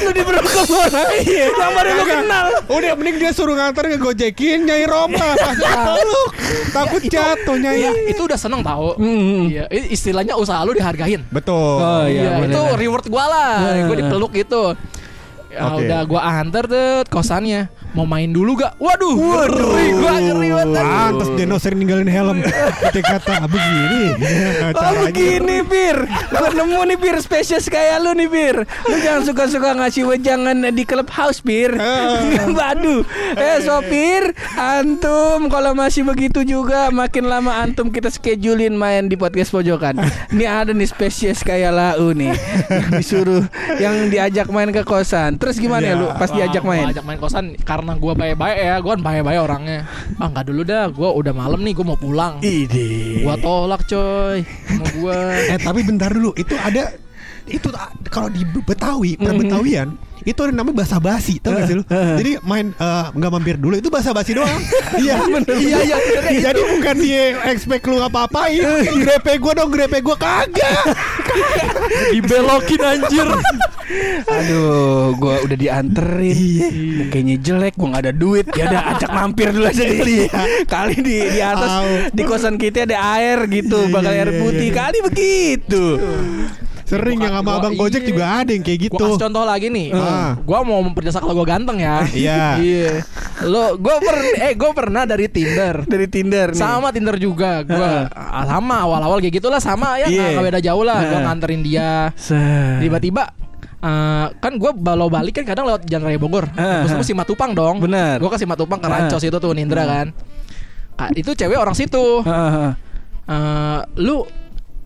Speaker 2: Lu diberi ke orang yang baru lu kenal.
Speaker 1: Udah mending dia suruh nganter ke Gojekin Nyai Roma peluk. Takut jatuh
Speaker 3: Iya,
Speaker 1: Nyai.
Speaker 3: itu udah seneng tau.
Speaker 2: Hmm.
Speaker 3: Iya, i- istilahnya usaha lu dihargain.
Speaker 1: Betul.
Speaker 2: Oh,
Speaker 3: Iya,
Speaker 2: iya,
Speaker 3: itu reward gua lah. Gue dipeluk gitu. Ya,
Speaker 1: Oke.
Speaker 3: udah gua anter tuh kosannya. Mau main dulu gak? Waduh, ngeri gua ngeri banget.
Speaker 1: Pantes Deno sering ninggalin helm. Ketika kata begini.
Speaker 2: Oh begini Pir Gue nemu nih Pir Spesies kayak lu nih Pir Lu jangan suka-suka ngasih wejangan di clubhouse Pir Waduh. Eh sopir Antum Kalau masih begitu juga Makin lama antum kita schedulein main di podcast pojokan. Ini ada nih spesies kayak lau nih Yang disuruh Yang diajak main ke kosan. Terus gimana ya
Speaker 1: Iya.
Speaker 2: lu pas diajak main?
Speaker 3: gua ajak main kosan karena gua baik-baik ya. Gua kan baik-baik orangnya. Ah, enggak dulu dah. Gua udah malam nih, gua mau pulang.
Speaker 2: Ide
Speaker 3: Gua tolak coy sama gua.
Speaker 1: Eh tapi bentar dulu Itu ada Itu a- kalau di Betawi
Speaker 2: Mhm.
Speaker 1: Betawian itu ada namanya bahasa basi tau gak sih lu? Jadi main eh, nggak mampir dulu itu bahasa basi doang. Iya, iya, iya. Jadi bukan dia expect lu apa-apain. Grepe gua dong, grepe gua kagak.
Speaker 3: Dibelokin anjir.
Speaker 2: Aduh, gua udah dianterin.
Speaker 1: Iya.
Speaker 2: Kayaknya jelek, gua nggak ada duit. Ya udah ajak mampir dulu aja kali. Kali di di atas
Speaker 1: Au.
Speaker 2: di kosan kita ada air gitu,
Speaker 1: Iya,
Speaker 2: bakal
Speaker 1: iya,
Speaker 2: air
Speaker 1: iya,
Speaker 2: putih.
Speaker 1: iya.
Speaker 2: Kali begitu.
Speaker 1: Sering yang sama
Speaker 3: Gua-
Speaker 1: abang Gojek
Speaker 3: iya.
Speaker 1: juga ada yang kayak
Speaker 3: Gua
Speaker 1: gitu.
Speaker 3: kasih contoh lagi nih.
Speaker 1: Ah.
Speaker 3: Gua mau memperjasa kalau gua ganteng ya.
Speaker 1: Iya.
Speaker 3: Iya. Lo gua per eh gua pernah dari Tinder.
Speaker 2: Dari Tinder nih.
Speaker 3: Sama Tinder juga gua ah, sama awal-awal kayak gitulah sama ya nggak beda jauh lah gua nganterin dia tiba-tiba eh, kan gue balau balik kan kadang lewat Jalan Raya Bogor
Speaker 2: Heeh.
Speaker 3: terus si Matupang dong
Speaker 2: Bener.
Speaker 3: gue ke Simatupang ke. Rancos itu tuh Nindra kan Ah, itu cewek orang situ
Speaker 2: Heeh.
Speaker 3: Eh, lu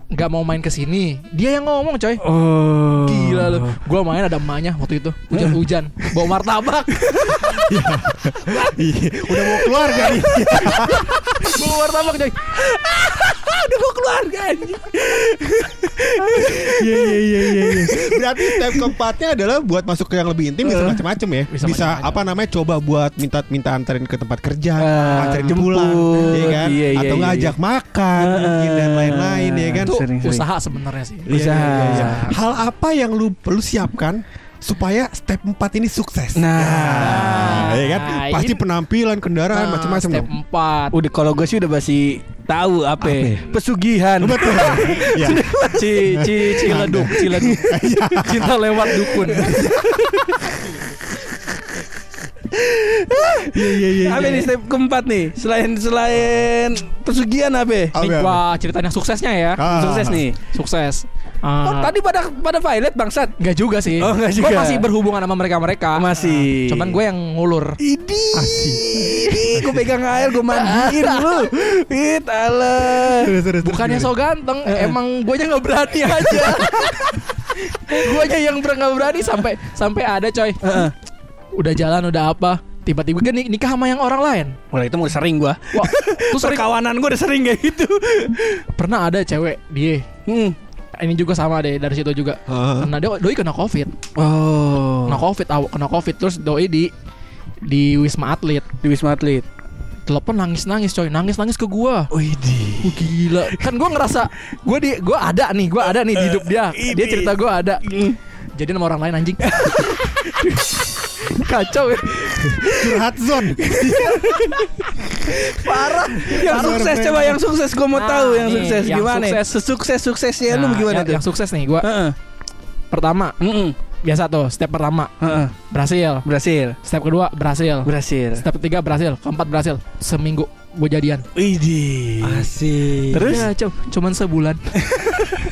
Speaker 3: nggak mau main ke sini dia yang ngomong coy
Speaker 2: Oh.
Speaker 3: Gila lu Gue main ada emaknya waktu itu Hujan-hujan Bawa martabak
Speaker 1: Iya, Udah mau keluar kali.
Speaker 3: Bawa martabak coy
Speaker 2: Aduh gua keluarga anjing.
Speaker 1: Iya iya iya iya. iya. Berarti step keempatnya adalah buat masuk ke yang lebih intim bisa macam-macam ya.
Speaker 3: Bisa
Speaker 1: Bisa,
Speaker 3: macam-macam.
Speaker 1: apa namanya coba buat minta minta anterin ke tempat kerja,
Speaker 2: Ah,
Speaker 1: anterin
Speaker 2: jemput.
Speaker 1: pulang, ya kan?
Speaker 2: Iya, iya,
Speaker 1: Atau
Speaker 2: iya,
Speaker 1: ngajak makan mungkin dan lain-lain ya kan.
Speaker 3: Itu
Speaker 2: Sering, sering.
Speaker 3: usaha sebenarnya sih
Speaker 1: Iya, iya, iya, iya.
Speaker 2: Usaha.
Speaker 1: Hal apa yang lu perlu siapkan supaya step 4 ini sukses?
Speaker 2: Nah.
Speaker 1: ya kan?
Speaker 3: Nah,
Speaker 1: Pasti
Speaker 3: ini-
Speaker 1: penampilan, kendaraan,
Speaker 3: Nah,
Speaker 1: macam-macam
Speaker 3: Step
Speaker 1: dong.
Speaker 3: 4
Speaker 2: Udah kalau gue sih udah pasti tahu apa, ya.
Speaker 1: Apa?
Speaker 2: pesugihan.
Speaker 1: Betul. ya.
Speaker 3: Ci, ci, ciledug, ciledug Cinta lewat dukun
Speaker 1: Iya iya iya.
Speaker 2: Apa nih step keempat nih? Selain selain pesugihan apa?
Speaker 3: Ceritain yang suksesnya ya
Speaker 1: Ah.
Speaker 2: Sukses nih.
Speaker 3: Sukses
Speaker 2: Oh,
Speaker 3: Ah,
Speaker 2: tadi pada pada violet bangsat.
Speaker 3: Nggak juga sih
Speaker 2: Oh, juga.
Speaker 3: masih berhubungan sama mereka-mereka
Speaker 2: Masih.
Speaker 3: Cuman gue yang ngulur
Speaker 2: Idi, gue pegang air, gue mandiin lu. It Allah.
Speaker 3: Bukannya so ganteng Emang gue nggak berani aja Gue aja yang nggak berani Sampai sampai ada coy
Speaker 2: Heeh.
Speaker 3: Udah jalan udah apa? Tiba-tiba kan nik- nikah sama yang orang lain.
Speaker 2: Mulai itu mau sering gua.
Speaker 3: Wah, Terus sering-
Speaker 2: Perkawanan gue udah sering kayak gitu.
Speaker 3: pernah ada cewek dia.
Speaker 2: Hmm.
Speaker 3: ini juga sama deh dari situ juga.
Speaker 1: Heeh.
Speaker 3: kena doi, doi kena covid.
Speaker 2: Oh.
Speaker 3: kena covid aw- kena covid. Terus doi di di wisma atlet.
Speaker 2: Di Wisma Atlet.
Speaker 3: telepon nangis nangis coy. Nangis nangis ke gua.
Speaker 2: Widih.
Speaker 3: Wah, gila. Kan gua ngerasa gua di gua ada nih gua ada nih di hidup dia. Dia cerita gua ada jadi sama orang lain anjing kacau ya
Speaker 1: Curhat zone.
Speaker 2: Parah. Yang
Speaker 1: Parah,
Speaker 2: sukses coba yang sukses gue mau
Speaker 3: Nah,
Speaker 2: tahu yang
Speaker 3: nih,
Speaker 2: sukses
Speaker 3: yang
Speaker 2: gimana?
Speaker 3: sukses.
Speaker 2: Sesukses suksesnya lu
Speaker 3: Nah,
Speaker 2: gimana
Speaker 3: yang,
Speaker 2: tuh?
Speaker 3: yang sukses nih gua
Speaker 2: Heeh.
Speaker 3: pertama
Speaker 2: Mm-mm.
Speaker 3: biasa tuh step pertama
Speaker 2: Heeh.
Speaker 3: berhasil
Speaker 2: Berhasil.
Speaker 3: step kedua berhasil
Speaker 2: Berhasil.
Speaker 3: step ketiga berhasil keempat berhasil seminggu gue jadian.
Speaker 2: Widih.
Speaker 1: Asik.
Speaker 2: Terus?
Speaker 3: Ya, cu- cuman sebulan.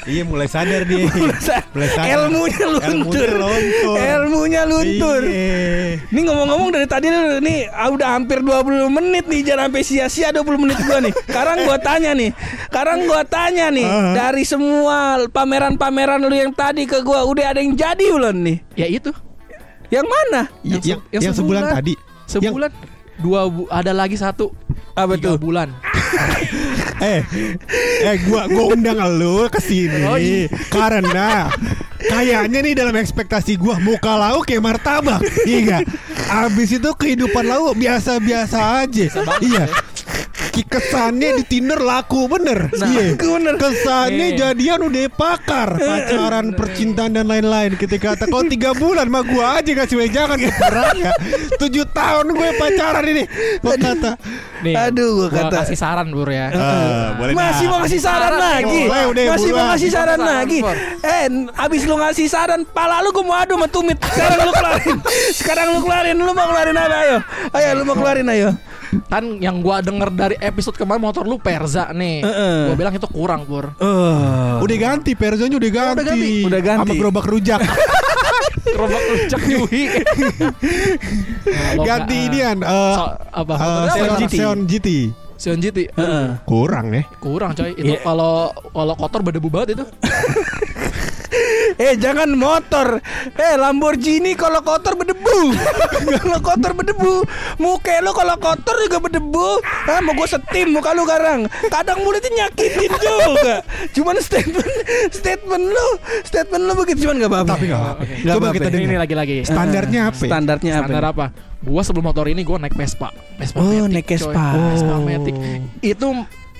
Speaker 1: Iya mulai sadar dia. mulai sadar.
Speaker 2: Ilmunya luntur.
Speaker 1: Ilmunya luntur.
Speaker 2: Ilmunya luntur.
Speaker 1: Iya.
Speaker 2: Ini ngomong-ngomong dari tadi lu nih ah, udah hampir 20 menit nih jangan sampai sia-sia 20 menit gua nih. Sekarang gua tanya nih. Sekarang gua tanya nih
Speaker 1: Ah.
Speaker 2: dari semua pameran-pameran lu yang tadi ke gua udah ada yang jadi belum nih?
Speaker 3: ya itu.
Speaker 2: Yang mana?
Speaker 1: Yang,
Speaker 3: se-
Speaker 1: yang,
Speaker 3: yang
Speaker 1: yang sebulan
Speaker 3: sebulan.
Speaker 1: tadi.
Speaker 3: Sebulan dua bu- ada lagi satu.
Speaker 2: Apa
Speaker 3: Tiga
Speaker 2: tuh?
Speaker 3: bulan.
Speaker 1: eh eh gua gua undang lu ke sini
Speaker 3: Oh, iya.
Speaker 1: karena kayaknya nih dalam ekspektasi gua muka lau kayak martabak iya abis itu kehidupan lau biasa-biasa aja iya Ki- kesannya di Tinder laku bener iya
Speaker 2: laku bener.
Speaker 1: kesannya
Speaker 3: Eh.
Speaker 1: jadian udah pakar pacaran percintaan dan lain-lain ketika kata kau tiga bulan mah gua aja kasih wejangan ke ya tujuh tahun gue pacaran ini gua kata
Speaker 3: Nih,
Speaker 2: Aduh, gua
Speaker 3: gua
Speaker 2: kata-
Speaker 3: kasih saran bur ya.
Speaker 1: Eh, boleh
Speaker 2: Masih mau ngasih saran
Speaker 3: Saran,
Speaker 2: lagi.
Speaker 1: boleh, udah,
Speaker 2: Masih mau ngasih saran
Speaker 3: Saran,
Speaker 2: lagi.
Speaker 3: Pur.
Speaker 2: Eh, abis lu ngasih saran, pala lu gua mau adu sama tumit. Sekarang lu keluarin. Sekarang lu keluarin. Lu mau keluarin apa? Ayo. Ayo lu mau keluarin ayo.
Speaker 3: Kan yang gua denger dari episode kemarin motor lu Perza nih.
Speaker 2: Heeh.
Speaker 3: Gua bilang itu kurang pur.
Speaker 2: Oh.
Speaker 1: Udah ganti, Perzonya udah ganti.
Speaker 3: udah ganti.
Speaker 2: Udah ganti.
Speaker 1: Sama gerobak rujak.
Speaker 3: Gerobak rujak Yuhi. Nah, lo
Speaker 1: ganti
Speaker 3: nggak-
Speaker 1: inian eh,
Speaker 3: So- apa?
Speaker 1: eh, Xeon
Speaker 3: apa?
Speaker 1: GT. Xeon GT.
Speaker 3: Xeon GT.
Speaker 2: Heeh.
Speaker 1: Kurang nih.
Speaker 3: Kurang coy. Itu
Speaker 2: Iya.
Speaker 3: kalau kalau kotor berdebu banget itu.
Speaker 2: Eh jangan motor Eh Lamborghini kalau kotor berdebu Kalau kotor berdebu Muka lu kalau kotor juga berdebu ah, Mau gue setim muka lu sekarang Kadang mulutnya nyakitin juga Cuman statement Statement lu Statement lu begitu Cuman gak apa-apa
Speaker 1: Tapi nggak apa-apa. Coba
Speaker 2: apa-apa.
Speaker 1: kita dengar.
Speaker 3: ini lagi-lagi.
Speaker 1: Standarnya apa? ya?
Speaker 2: Standarnya apa?
Speaker 3: Standar apa? Gua sebelum motor ini gua naik Vespa. Vespa
Speaker 2: Oh,
Speaker 3: Matic,
Speaker 2: naik
Speaker 3: coy.
Speaker 2: Vespa.
Speaker 3: Vespa
Speaker 2: Oh.
Speaker 3: Matic. Itu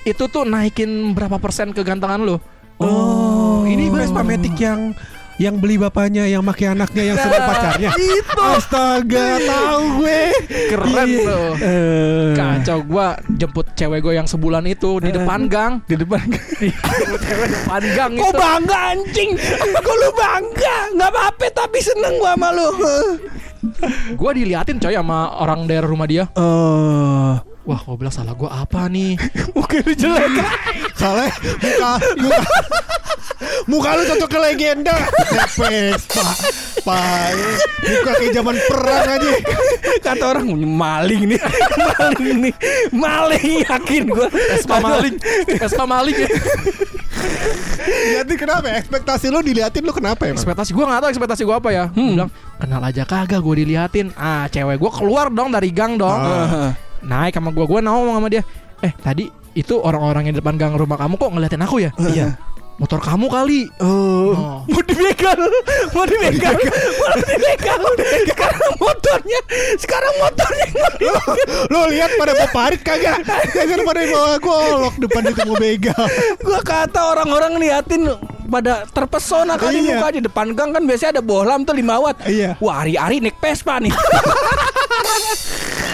Speaker 3: itu tuh naikin berapa persen kegantengan lu?
Speaker 1: Oh, ini Vespa Matic yang yang beli bapaknya, yang make anaknya, yang senang pacarnya.
Speaker 2: Itu.
Speaker 1: Astaga, tahu gue.
Speaker 3: Keren
Speaker 1: Iya.
Speaker 3: tuh.
Speaker 2: Eh,
Speaker 3: Kacau gua jemput cewek gue yang sebulan itu di depan gang.
Speaker 2: Di depan
Speaker 3: Jemput cewek di depan gang
Speaker 2: Kok
Speaker 3: itu.
Speaker 2: bangga anjing Kok lu bangga Gak apa-apa tapi seneng gua sama lu
Speaker 3: Gua diliatin coy sama orang daerah rumah dia.
Speaker 2: Oh
Speaker 3: Wah, gua bilang salah gua apa nih?
Speaker 2: Mungkin lu jelek
Speaker 1: Soalnya muka muka, muka lu cocok ke legenda. Vespa. Pak, muka kayak zaman perang aja.
Speaker 2: Kata orang maling nih Maling nih Maling yakin gua
Speaker 3: Vespa maling. Vespa maling ya.
Speaker 1: Diliatin kenapa? ya? Ekspektasi lu diliatin lu kenapa emang?
Speaker 3: Ekspektasi gua nggak tahu ekspektasi gua apa ya. Bilang kenal aja kagak gua diliatin. Ah, cewek gua keluar dong dari gang dong.
Speaker 1: Ah.
Speaker 3: Naik sama gua, gua ngomong sama dia. Eh, tadi itu orang-orang yang di depan gang rumah kamu kok ngeliatin aku ya?
Speaker 1: Iya.
Speaker 3: Motor kamu kali.
Speaker 2: Oh.
Speaker 3: Oh.
Speaker 2: Mau dibegal Mau dibegal Mau dibegal Sekarang motornya Sekarang motornya dibegal.
Speaker 1: Lu lihat pada mau parit kagak? Kagak pada bawa golok depan itu mau begal.
Speaker 2: Gua kata orang-orang liatin pada terpesona kali
Speaker 1: Iya.
Speaker 2: muka di depan gang kan biasanya ada bohlam tuh 5 watt.
Speaker 1: Iya.
Speaker 2: Wah, hari-hari naik Vespa nih.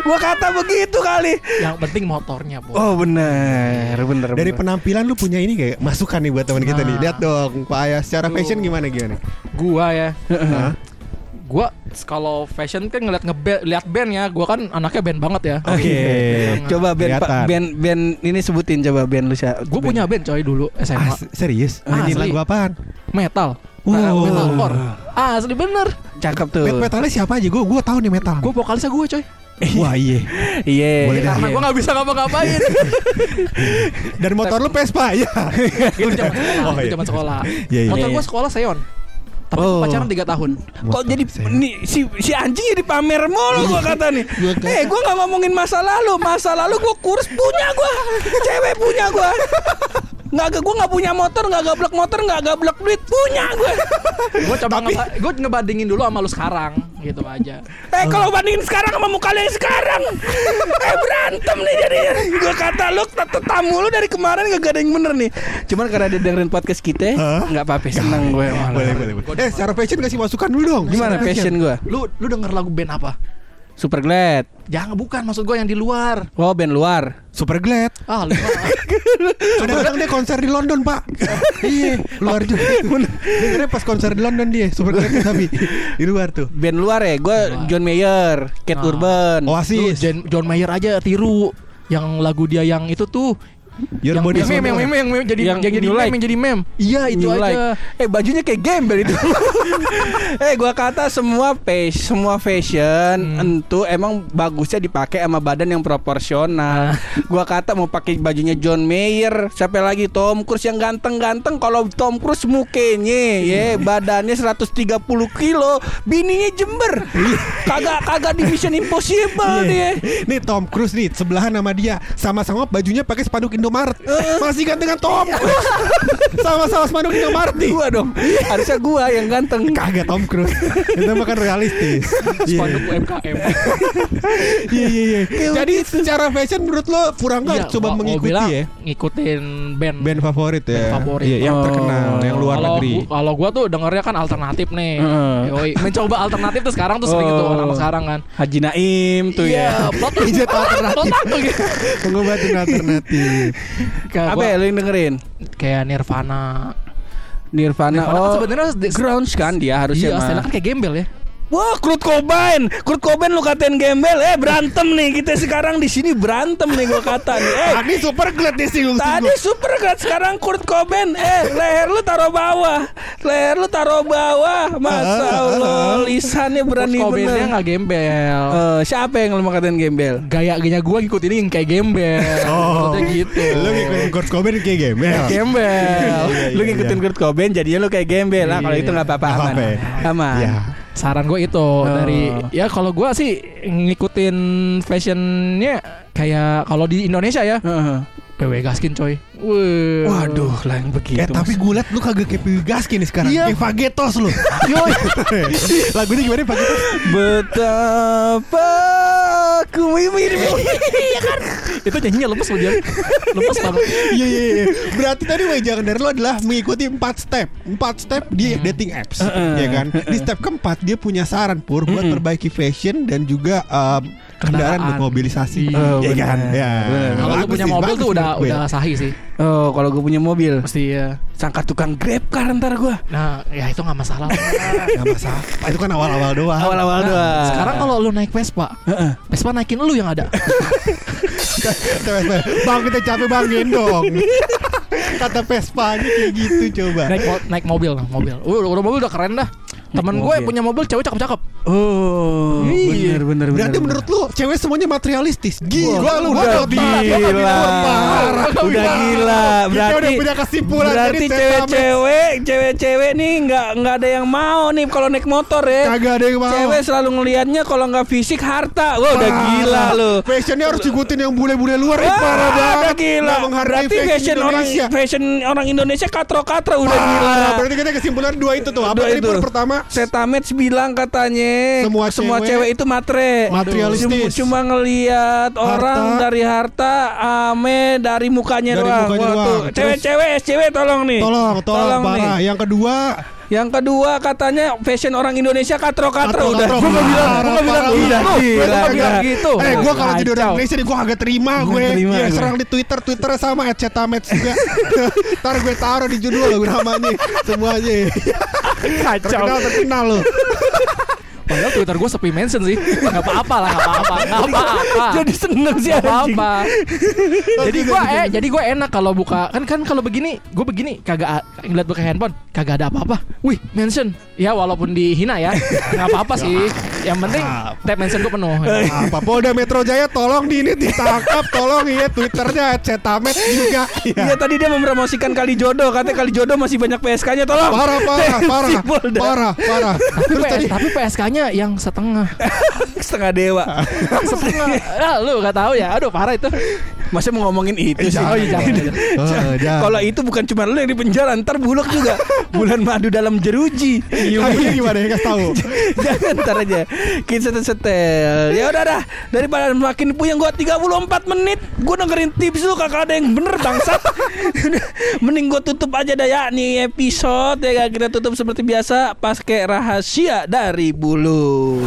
Speaker 2: gua kata begitu kali.
Speaker 3: Yang penting motornya, Bu.
Speaker 2: Oh, bener, bener.
Speaker 1: Dari
Speaker 2: bener.
Speaker 1: penampilan lu punya ini kayak masukan nih buat teman kita nih.
Speaker 3: Nah.
Speaker 1: Lihat dong, Pak Ayah secara fashion gimana gimana?
Speaker 3: Gua ya.
Speaker 1: Hah?
Speaker 3: Gua kalau fashion kan ngeliat ngeband, lihat band ya. Gua kan anaknya band banget ya.
Speaker 1: Oke.
Speaker 2: Coba band. Pak, band band ini sebutin coba band lu siapa?
Speaker 3: Gue punya band coy dulu
Speaker 1: Ah,
Speaker 3: SMA
Speaker 1: se- serius?
Speaker 3: Ah, asli.
Speaker 1: lagu apaan?
Speaker 3: metal.
Speaker 1: Wow.
Speaker 3: Nah, metalcore. Ah, asli bener.
Speaker 2: cakep tuh.
Speaker 1: Met metalnya siapa aja? Gue gue tahu nih metal.
Speaker 3: Gue vokalisnya gue coy.
Speaker 1: Wah iya.
Speaker 2: Iya.
Speaker 3: Karena gue gak bisa ngapa-ngapain.
Speaker 1: Dan motor lu Vespa ya.
Speaker 3: itu zaman sekolah.
Speaker 1: Oh,
Speaker 3: itu
Speaker 1: iya.
Speaker 3: zaman sekolah.
Speaker 1: Iya, iya.
Speaker 3: Motor
Speaker 2: Iya,
Speaker 3: gue
Speaker 2: iya.
Speaker 3: sekolah Seon. Tapi
Speaker 2: Oh.
Speaker 3: pacaran 3 tahun.
Speaker 2: Kok jadi nih si si anjing jadi pamer mulu gua kata nih. Eh gua nggak ngomongin masa lalu, masa lalu gua kurus punya gua, cewek punya gua. Nggak, gue nggak punya motor, nggak gablek motor, nggak gablek duit, punya gue.
Speaker 3: Gue coba ngeba- gue ngebandingin dulu sama lu sekarang, gitu aja.
Speaker 2: Eh kalau bandingin sekarang sama muka lu yang sekarang, eh berantem nih jadinya. Gue kata lu tamu lu dari kemarin gak ada yang bener nih. Cuman karena dia dengerin podcast kita, nggak apa-apa, seneng gue.
Speaker 1: boleh boleh boleh. Eh secara fashion kasih masukan dulu dong.
Speaker 2: Gimana passion gue?
Speaker 3: Lu lu denger lagu band apa?
Speaker 2: Super Glad.
Speaker 3: Jangan bukan maksud gue yang di luar.
Speaker 2: Oh band luar.
Speaker 1: Super glad.
Speaker 3: Ah, lu
Speaker 1: Kadang-kadang dia konser di London pak. iya luar juga. Dengarnya pas konser di London dia super glad tapi di luar tuh.
Speaker 2: Band luar ya, gue
Speaker 3: Luar.
Speaker 2: John Mayer, Kate
Speaker 3: Ah.
Speaker 2: Urban.
Speaker 3: Lu
Speaker 1: Oasis.
Speaker 3: John, John Mayer aja tiru. yang lagu dia yang itu tuh
Speaker 1: Your
Speaker 3: yang
Speaker 1: body
Speaker 3: yang meme, yang meme, yang meme, jadi
Speaker 2: Yang
Speaker 3: yang, jadi meme,
Speaker 2: Like.
Speaker 3: yang jadi meme. Iya itu
Speaker 2: New
Speaker 3: aja.
Speaker 2: Like. Eh bajunya kayak gembel itu. eh gua kata semua face, semua fashion
Speaker 3: Hmm.
Speaker 2: entu emang bagusnya dipakai sama badan yang proporsional.
Speaker 3: Ah.
Speaker 2: Gua kata mau pakai bajunya John Mayer, siapa lagi Tom Cruise yang ganteng-ganteng kalau Tom Cruise mukanya ya badannya 130 kilo, bininya jember. kagak kagak di Mission Impossible dia.
Speaker 1: Iya. Nih Tom Cruise nih sebelahan sama dia sama-sama bajunya pakai spanduk Indomaret. Masih gantengan Tom. sama-sama spanduk Indomaret nih.
Speaker 2: Gua dong. Harusnya gua yang ganteng.
Speaker 1: Kagak Tom Cruise. Itu mah kan realistis. Iya.
Speaker 3: Spanduk UMKM.
Speaker 1: Iya iya iya. Jadi secara fashion menurut lo kurang
Speaker 3: Iya,
Speaker 1: nggak coba mengikuti
Speaker 3: bilang
Speaker 1: ya?
Speaker 3: Ngikutin band.
Speaker 1: Band favorit ya.
Speaker 3: Band favorit.
Speaker 1: Iya, yang
Speaker 2: Oh.
Speaker 1: terkenal, yang luar negeri.
Speaker 3: kalau gua tuh dengernya kan alternatif nih.
Speaker 2: Heeh.
Speaker 3: Yoi, mencoba alternatif tuh sekarang tuh sering
Speaker 2: Oh.
Speaker 3: itu anak sekarang kan.
Speaker 2: Haji Naim tuh
Speaker 3: Iya,
Speaker 2: ya.
Speaker 3: plot
Speaker 1: Pijat alternatif.
Speaker 3: plot gitu.
Speaker 1: Alternatif.
Speaker 2: Apa ya lu yang dengerin?
Speaker 3: kayak Nirvana.
Speaker 2: Nirvana,
Speaker 3: Nirvana kan
Speaker 2: oh
Speaker 3: sebenarnya
Speaker 2: grunge kan dia harusnya
Speaker 3: Iya,
Speaker 2: mah.
Speaker 3: kan kayak gembel ya.
Speaker 2: Wah, Kurt Cobain, Kurt Cobain lu katain gembel, eh berantem nih kita sekarang di sini berantem nih gua kata nih. Eh,
Speaker 1: Tadi super glad sih
Speaker 2: tadi super kan sekarang Kurt Cobain, eh leher lu taruh bawah, leher lu taruh bawah, masa Allah lisannya berani
Speaker 3: Kurt Cobain-nya nggak gembel.
Speaker 2: Eh, siapa yang lu mau katain gembel?
Speaker 3: Gaya-gaya gua ngikutin yang kayak gembel.
Speaker 1: Oh.
Speaker 3: Maksudnya gitu.
Speaker 1: Lu ngikutin Kurt Cobain kayak ya.
Speaker 2: Gembel.
Speaker 1: Iya,
Speaker 2: lu
Speaker 1: iya,
Speaker 2: ngikutin
Speaker 1: iya.
Speaker 2: Kurt Cobain jadinya lu kayak gembel lah. Kalau itu nggak apa-apa aman.
Speaker 1: ya.
Speaker 2: Aman.
Speaker 3: Saran gue itu dari ya kalau gua sih ngikutin fashionnya kayak kalau di Indonesia ya
Speaker 2: Heeh.
Speaker 3: PW Gaskin coy. Wih.
Speaker 2: Waduh, lah yang begitu.
Speaker 1: Eh tapi gue liat lu kagak kayak Piwi Gaskin nih sekarang
Speaker 3: Iya.
Speaker 1: Kayak Fagetos lu Yoi Lagunya gimana Fagetos?
Speaker 2: Betapa aku mirip
Speaker 3: Iya kan? Itu nyanyinya lemes loh dia. Lemes banget.
Speaker 1: Iya iya iya Berarti tadi wejangan dari lu adalah Mengikuti 4 step 4 step di dating apps Ya kan Di step keempat Dia punya saran Pur Buat perbaiki fashion Dan juga um, Kendaraan buat mobilisasi
Speaker 3: Iya.
Speaker 1: Iya kan. Ya.
Speaker 3: Kalau punya
Speaker 1: sih,
Speaker 3: mobil tuh udah udah sahih sih.
Speaker 2: Oh, kalau gue punya mobil,
Speaker 3: Mesti ya.
Speaker 2: sangka tukang grab car ntar gue.
Speaker 3: Nah, ya itu nggak masalah.
Speaker 1: Gak masalah Itu kan awal-awal doang
Speaker 2: Awal-awal
Speaker 3: Nah,
Speaker 2: doang.
Speaker 3: Sekarang kalau lu naik Vespa,
Speaker 2: Heeh.
Speaker 3: Vespa naikin lu yang ada.
Speaker 1: Bang kita capek bang gendong Kata Vespa kayak gitu coba
Speaker 3: naik mo- naik mobil, mobil. Uh, udah mobil udah keren dah. Temen gue
Speaker 2: mobil.
Speaker 3: punya mobil cewek cakep-cakep.
Speaker 2: Oh,
Speaker 3: Iya.
Speaker 2: bener bener
Speaker 1: Berarti
Speaker 2: bener,
Speaker 1: menurut lu cewek semuanya materialistis Gila
Speaker 2: Wah,
Speaker 1: lu
Speaker 2: udah
Speaker 1: gua
Speaker 2: gila.
Speaker 1: Gua
Speaker 2: Udah gila.
Speaker 1: Kita
Speaker 2: Berarti
Speaker 1: udah punya kesimpulan
Speaker 2: Berarti
Speaker 1: Jadi
Speaker 2: cewek-cewek, cewek-cewek nih nggak nggak ada yang mau nih kalau naik motor ya.
Speaker 1: Kagak ada yang mau
Speaker 2: Cewek selalu ngelihatnya kalau nggak fisik harta. Wah udah
Speaker 1: Parah.
Speaker 2: gila lu.
Speaker 1: Fashionnya harus ikutin yang bule-bule luar Parah banget
Speaker 2: udah gila. Berarti fashion, orang
Speaker 1: Indonesia.
Speaker 2: fashion orang Indonesia katro-katro udah
Speaker 1: Parah.
Speaker 2: gila.
Speaker 1: Berarti kita kesimpulan dua itu tuh Apa
Speaker 2: Dua
Speaker 1: tadi
Speaker 2: itu.
Speaker 1: Pertama
Speaker 2: Setamets bilang katanya
Speaker 1: Semua
Speaker 2: semua
Speaker 1: cewek
Speaker 2: cewek itu matre.
Speaker 1: materialistis.
Speaker 2: Cuma, cuma ngelihat orang dari harta, ame dari mukanya
Speaker 1: Dari
Speaker 2: doang.
Speaker 1: mukanya
Speaker 2: Cewek-cewek, SCW tolong nih.
Speaker 1: Tolong, tolong, parah Yang kedua
Speaker 2: Yang kedua katanya fashion orang Indonesia katro-katro udah. Gua nggak bilang, gua nggak bilang gitu.
Speaker 1: Gila,
Speaker 2: nggak bilang gitu.
Speaker 1: Eh gue kalau jadi orang. Indonesia gue agak terima
Speaker 2: Gua
Speaker 1: gue Ya
Speaker 2: gue.
Speaker 1: serang di Twitter Twitternya sama @cetamets juga Ntar gue taruh di judul loh namanya Semuanya
Speaker 2: kacau.
Speaker 1: Terkenal terkenal loh
Speaker 3: Padahal Twitter gue sepi mention sih. Gak apa-apa lah, gak apa-apa. Gak apa-apa.
Speaker 2: Jadi seneng sih
Speaker 3: Gak apa-apa. jadi gue eh jadi gue enak kalau buka kan kan kalau begini gue begini kagak ngeliat buka handphone kagak ada apa-apa. Wih mention ya walaupun dihina ya nggak apa-apa sih. Yang penting tab mention gue penuh.
Speaker 1: Apa Polda Metro Jaya tolong di ini ditangkap Tolong ya Twitternya @cetamet juga
Speaker 2: Iya tadi dia mempromosikan kali jodoh Katanya kali jodoh masih banyak PSK-nya tolong
Speaker 1: Parah parah parah
Speaker 2: Si Polda.
Speaker 1: Parah parah
Speaker 3: Tapi,
Speaker 1: Terus
Speaker 3: PS
Speaker 1: tadi
Speaker 3: tapi PSK-nya yang setengah.
Speaker 2: Setengah dewa
Speaker 3: setengah. Ah, lu gak tahu ya. Aduh parah itu.
Speaker 2: Masa mau ngomongin itu sih.
Speaker 1: jangan,
Speaker 3: Oh iya jangan. jangan.
Speaker 1: Oh, jangan.
Speaker 2: Kalau itu bukan cuma lu yang di penjara Ntar buluk juga. Bulan madu dalam jeruji.
Speaker 1: Lagunya gimana? Ya kasih tahu.
Speaker 2: Jangan ntar aja. Kita setel Ya udah dah. Daripada makin puyeng gua 34 menit. Gua dengerin tips lu Kakak ada yang bener bangsat. Mending gua tutup aja dah ya. Nih episode ya. Kita tutup seperti biasa. Pakai rahasia dari bulu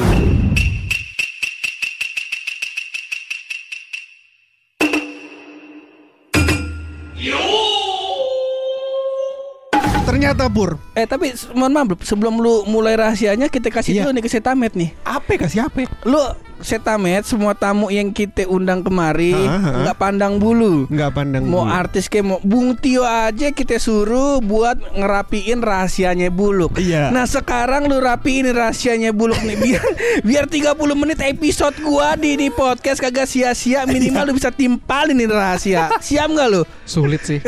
Speaker 1: Ternyata Pur
Speaker 2: Eh tapi mohon maaf sebelum lu mulai rahasianya kita kasih
Speaker 1: Iya.
Speaker 2: dulu nih ke Setamet nih.
Speaker 1: Apa kasih apa
Speaker 2: Lu setamet semua tamu yang kita undang kemari nggak pandang bulu.
Speaker 1: Nggak pandang
Speaker 2: Mau
Speaker 1: bulu.
Speaker 2: artis kayak mau Bung Tio aja kita suruh buat ngerapiin rahasianya Buluk.
Speaker 1: Iya.
Speaker 2: Nah sekarang lu rapiin rahasianya Buluk nih biar biar 30 menit episode gua di di podcast kagak sia-sia minimal lu bisa timpalin ini rahasia. Siap nggak lu?
Speaker 3: Sulit sih.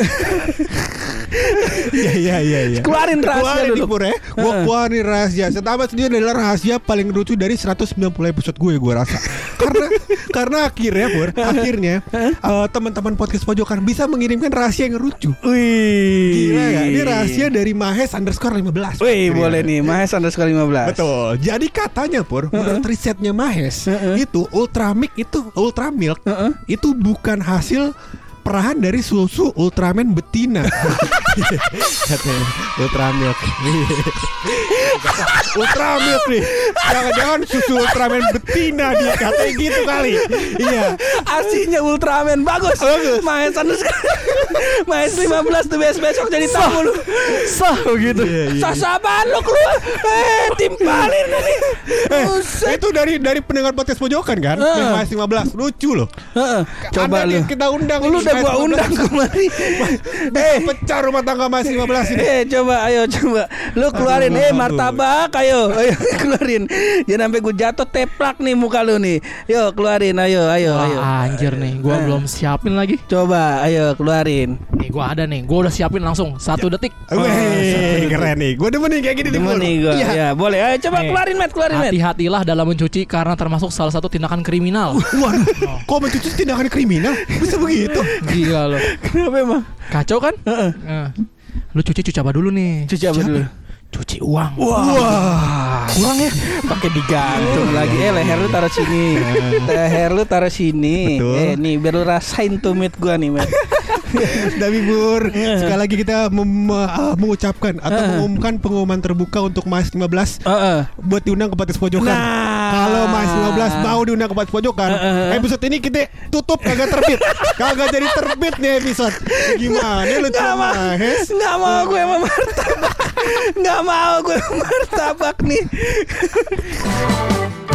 Speaker 1: Iya iya iya iya.
Speaker 2: Keluarin rahasia
Speaker 1: Keluarin
Speaker 2: dulu.
Speaker 1: Pur ya Gue keluarin rahasia Setamat sendiri adalah rahasia paling lucu dari 190 episode gue gue rasa Karena karena akhirnya Pur Akhirnya eh, Teman-teman podcast pojokan Bisa mengirimkan rahasia yang lucu
Speaker 2: Wih.
Speaker 1: Gila gak? Ini rahasia dari Mahes underscore 15
Speaker 2: Wih
Speaker 1: Akhirnya.
Speaker 2: boleh nih Mahes underscore 15
Speaker 1: Betul. Jadi katanya Pur, menurut risetnya Mahes, itu Ultramilk itu Ultramilk itu bukan hasil perahan dari susu Ultraman betina. Katanya Ultramilk. Ultramilk nih. Jangan-jangan susu Ultraman betina dia katanya gitu kali. Iya.
Speaker 2: Aslinya Ultraman bagus. Mahes underscore Mahes 15 tuh besok besok jadi tamu lu. Sah gitu.
Speaker 1: Iya, iya,
Speaker 2: Sah lu keluar. Eh timpalin nih.
Speaker 1: Eh,
Speaker 2: Buset.
Speaker 1: itu dari dari pendengar podcast pojokan kan? Yang Mahes 15 lucu loh.
Speaker 2: Heeh, Coba lu.
Speaker 1: kita undang
Speaker 2: Lu udah gua
Speaker 1: 15.
Speaker 2: undang kemari.
Speaker 1: Eh, pecah rumah tangga Mahes 15 ini.
Speaker 2: Eh coba ayo coba Lu keluarin Eh martabak ayo Ayo keluarin Jangan sampai gue jatuh teplak nih muka lu nih Yo keluarin ayo ayo ayo
Speaker 3: anjir nih, gua
Speaker 2: Eh.
Speaker 3: belum siapin lagi.
Speaker 2: Coba ayo keluarin
Speaker 3: Nih gua ada nih, gua udah siapin langsung satu detik.
Speaker 1: Wih, keren nih. Gue demen nih kayak gini
Speaker 2: Demen nih gue
Speaker 1: Iya.
Speaker 2: Ya boleh Ayo coba
Speaker 3: Nih.
Speaker 2: keluarin Matt Keluarin Matt
Speaker 3: Hati-hatilah dalam mencuci karena termasuk salah satu tindakan kriminal.
Speaker 1: Waduh, kok mencuci tindakan kriminal? Bisa begitu?
Speaker 3: Gila lo.
Speaker 2: Kenapa emang
Speaker 3: Kacau kan? Nah, lu cuci cuci apa dulu nih?
Speaker 2: Cuci apa dulu
Speaker 3: Cuci uang.
Speaker 2: Wah, kurang ya. Pakai digantung lagi. Eh, leher lu taruh sini. leher lu taruh sini.
Speaker 1: Betul.
Speaker 2: Eh, nih biar lu rasain tumit gua nih, Matt.
Speaker 1: Tapi Bur, sekali lagi kita mem- ah, mengucapkan atau mengumumkan pengumuman terbuka untuk Mas 15
Speaker 2: Heeh.
Speaker 1: buat diundang ke Patis Pojokan.
Speaker 2: Nah.
Speaker 1: Kalau Mas 15 mau diundang ke Patis Pojokan, episode ini kita tutup kagak terbit. kagak jadi terbit nih episode. Gimana lu
Speaker 2: Nggak
Speaker 1: cuma
Speaker 2: mau,
Speaker 1: Mahes?
Speaker 2: nggak mau gue sama martabak, nggak mau gue martabak nih.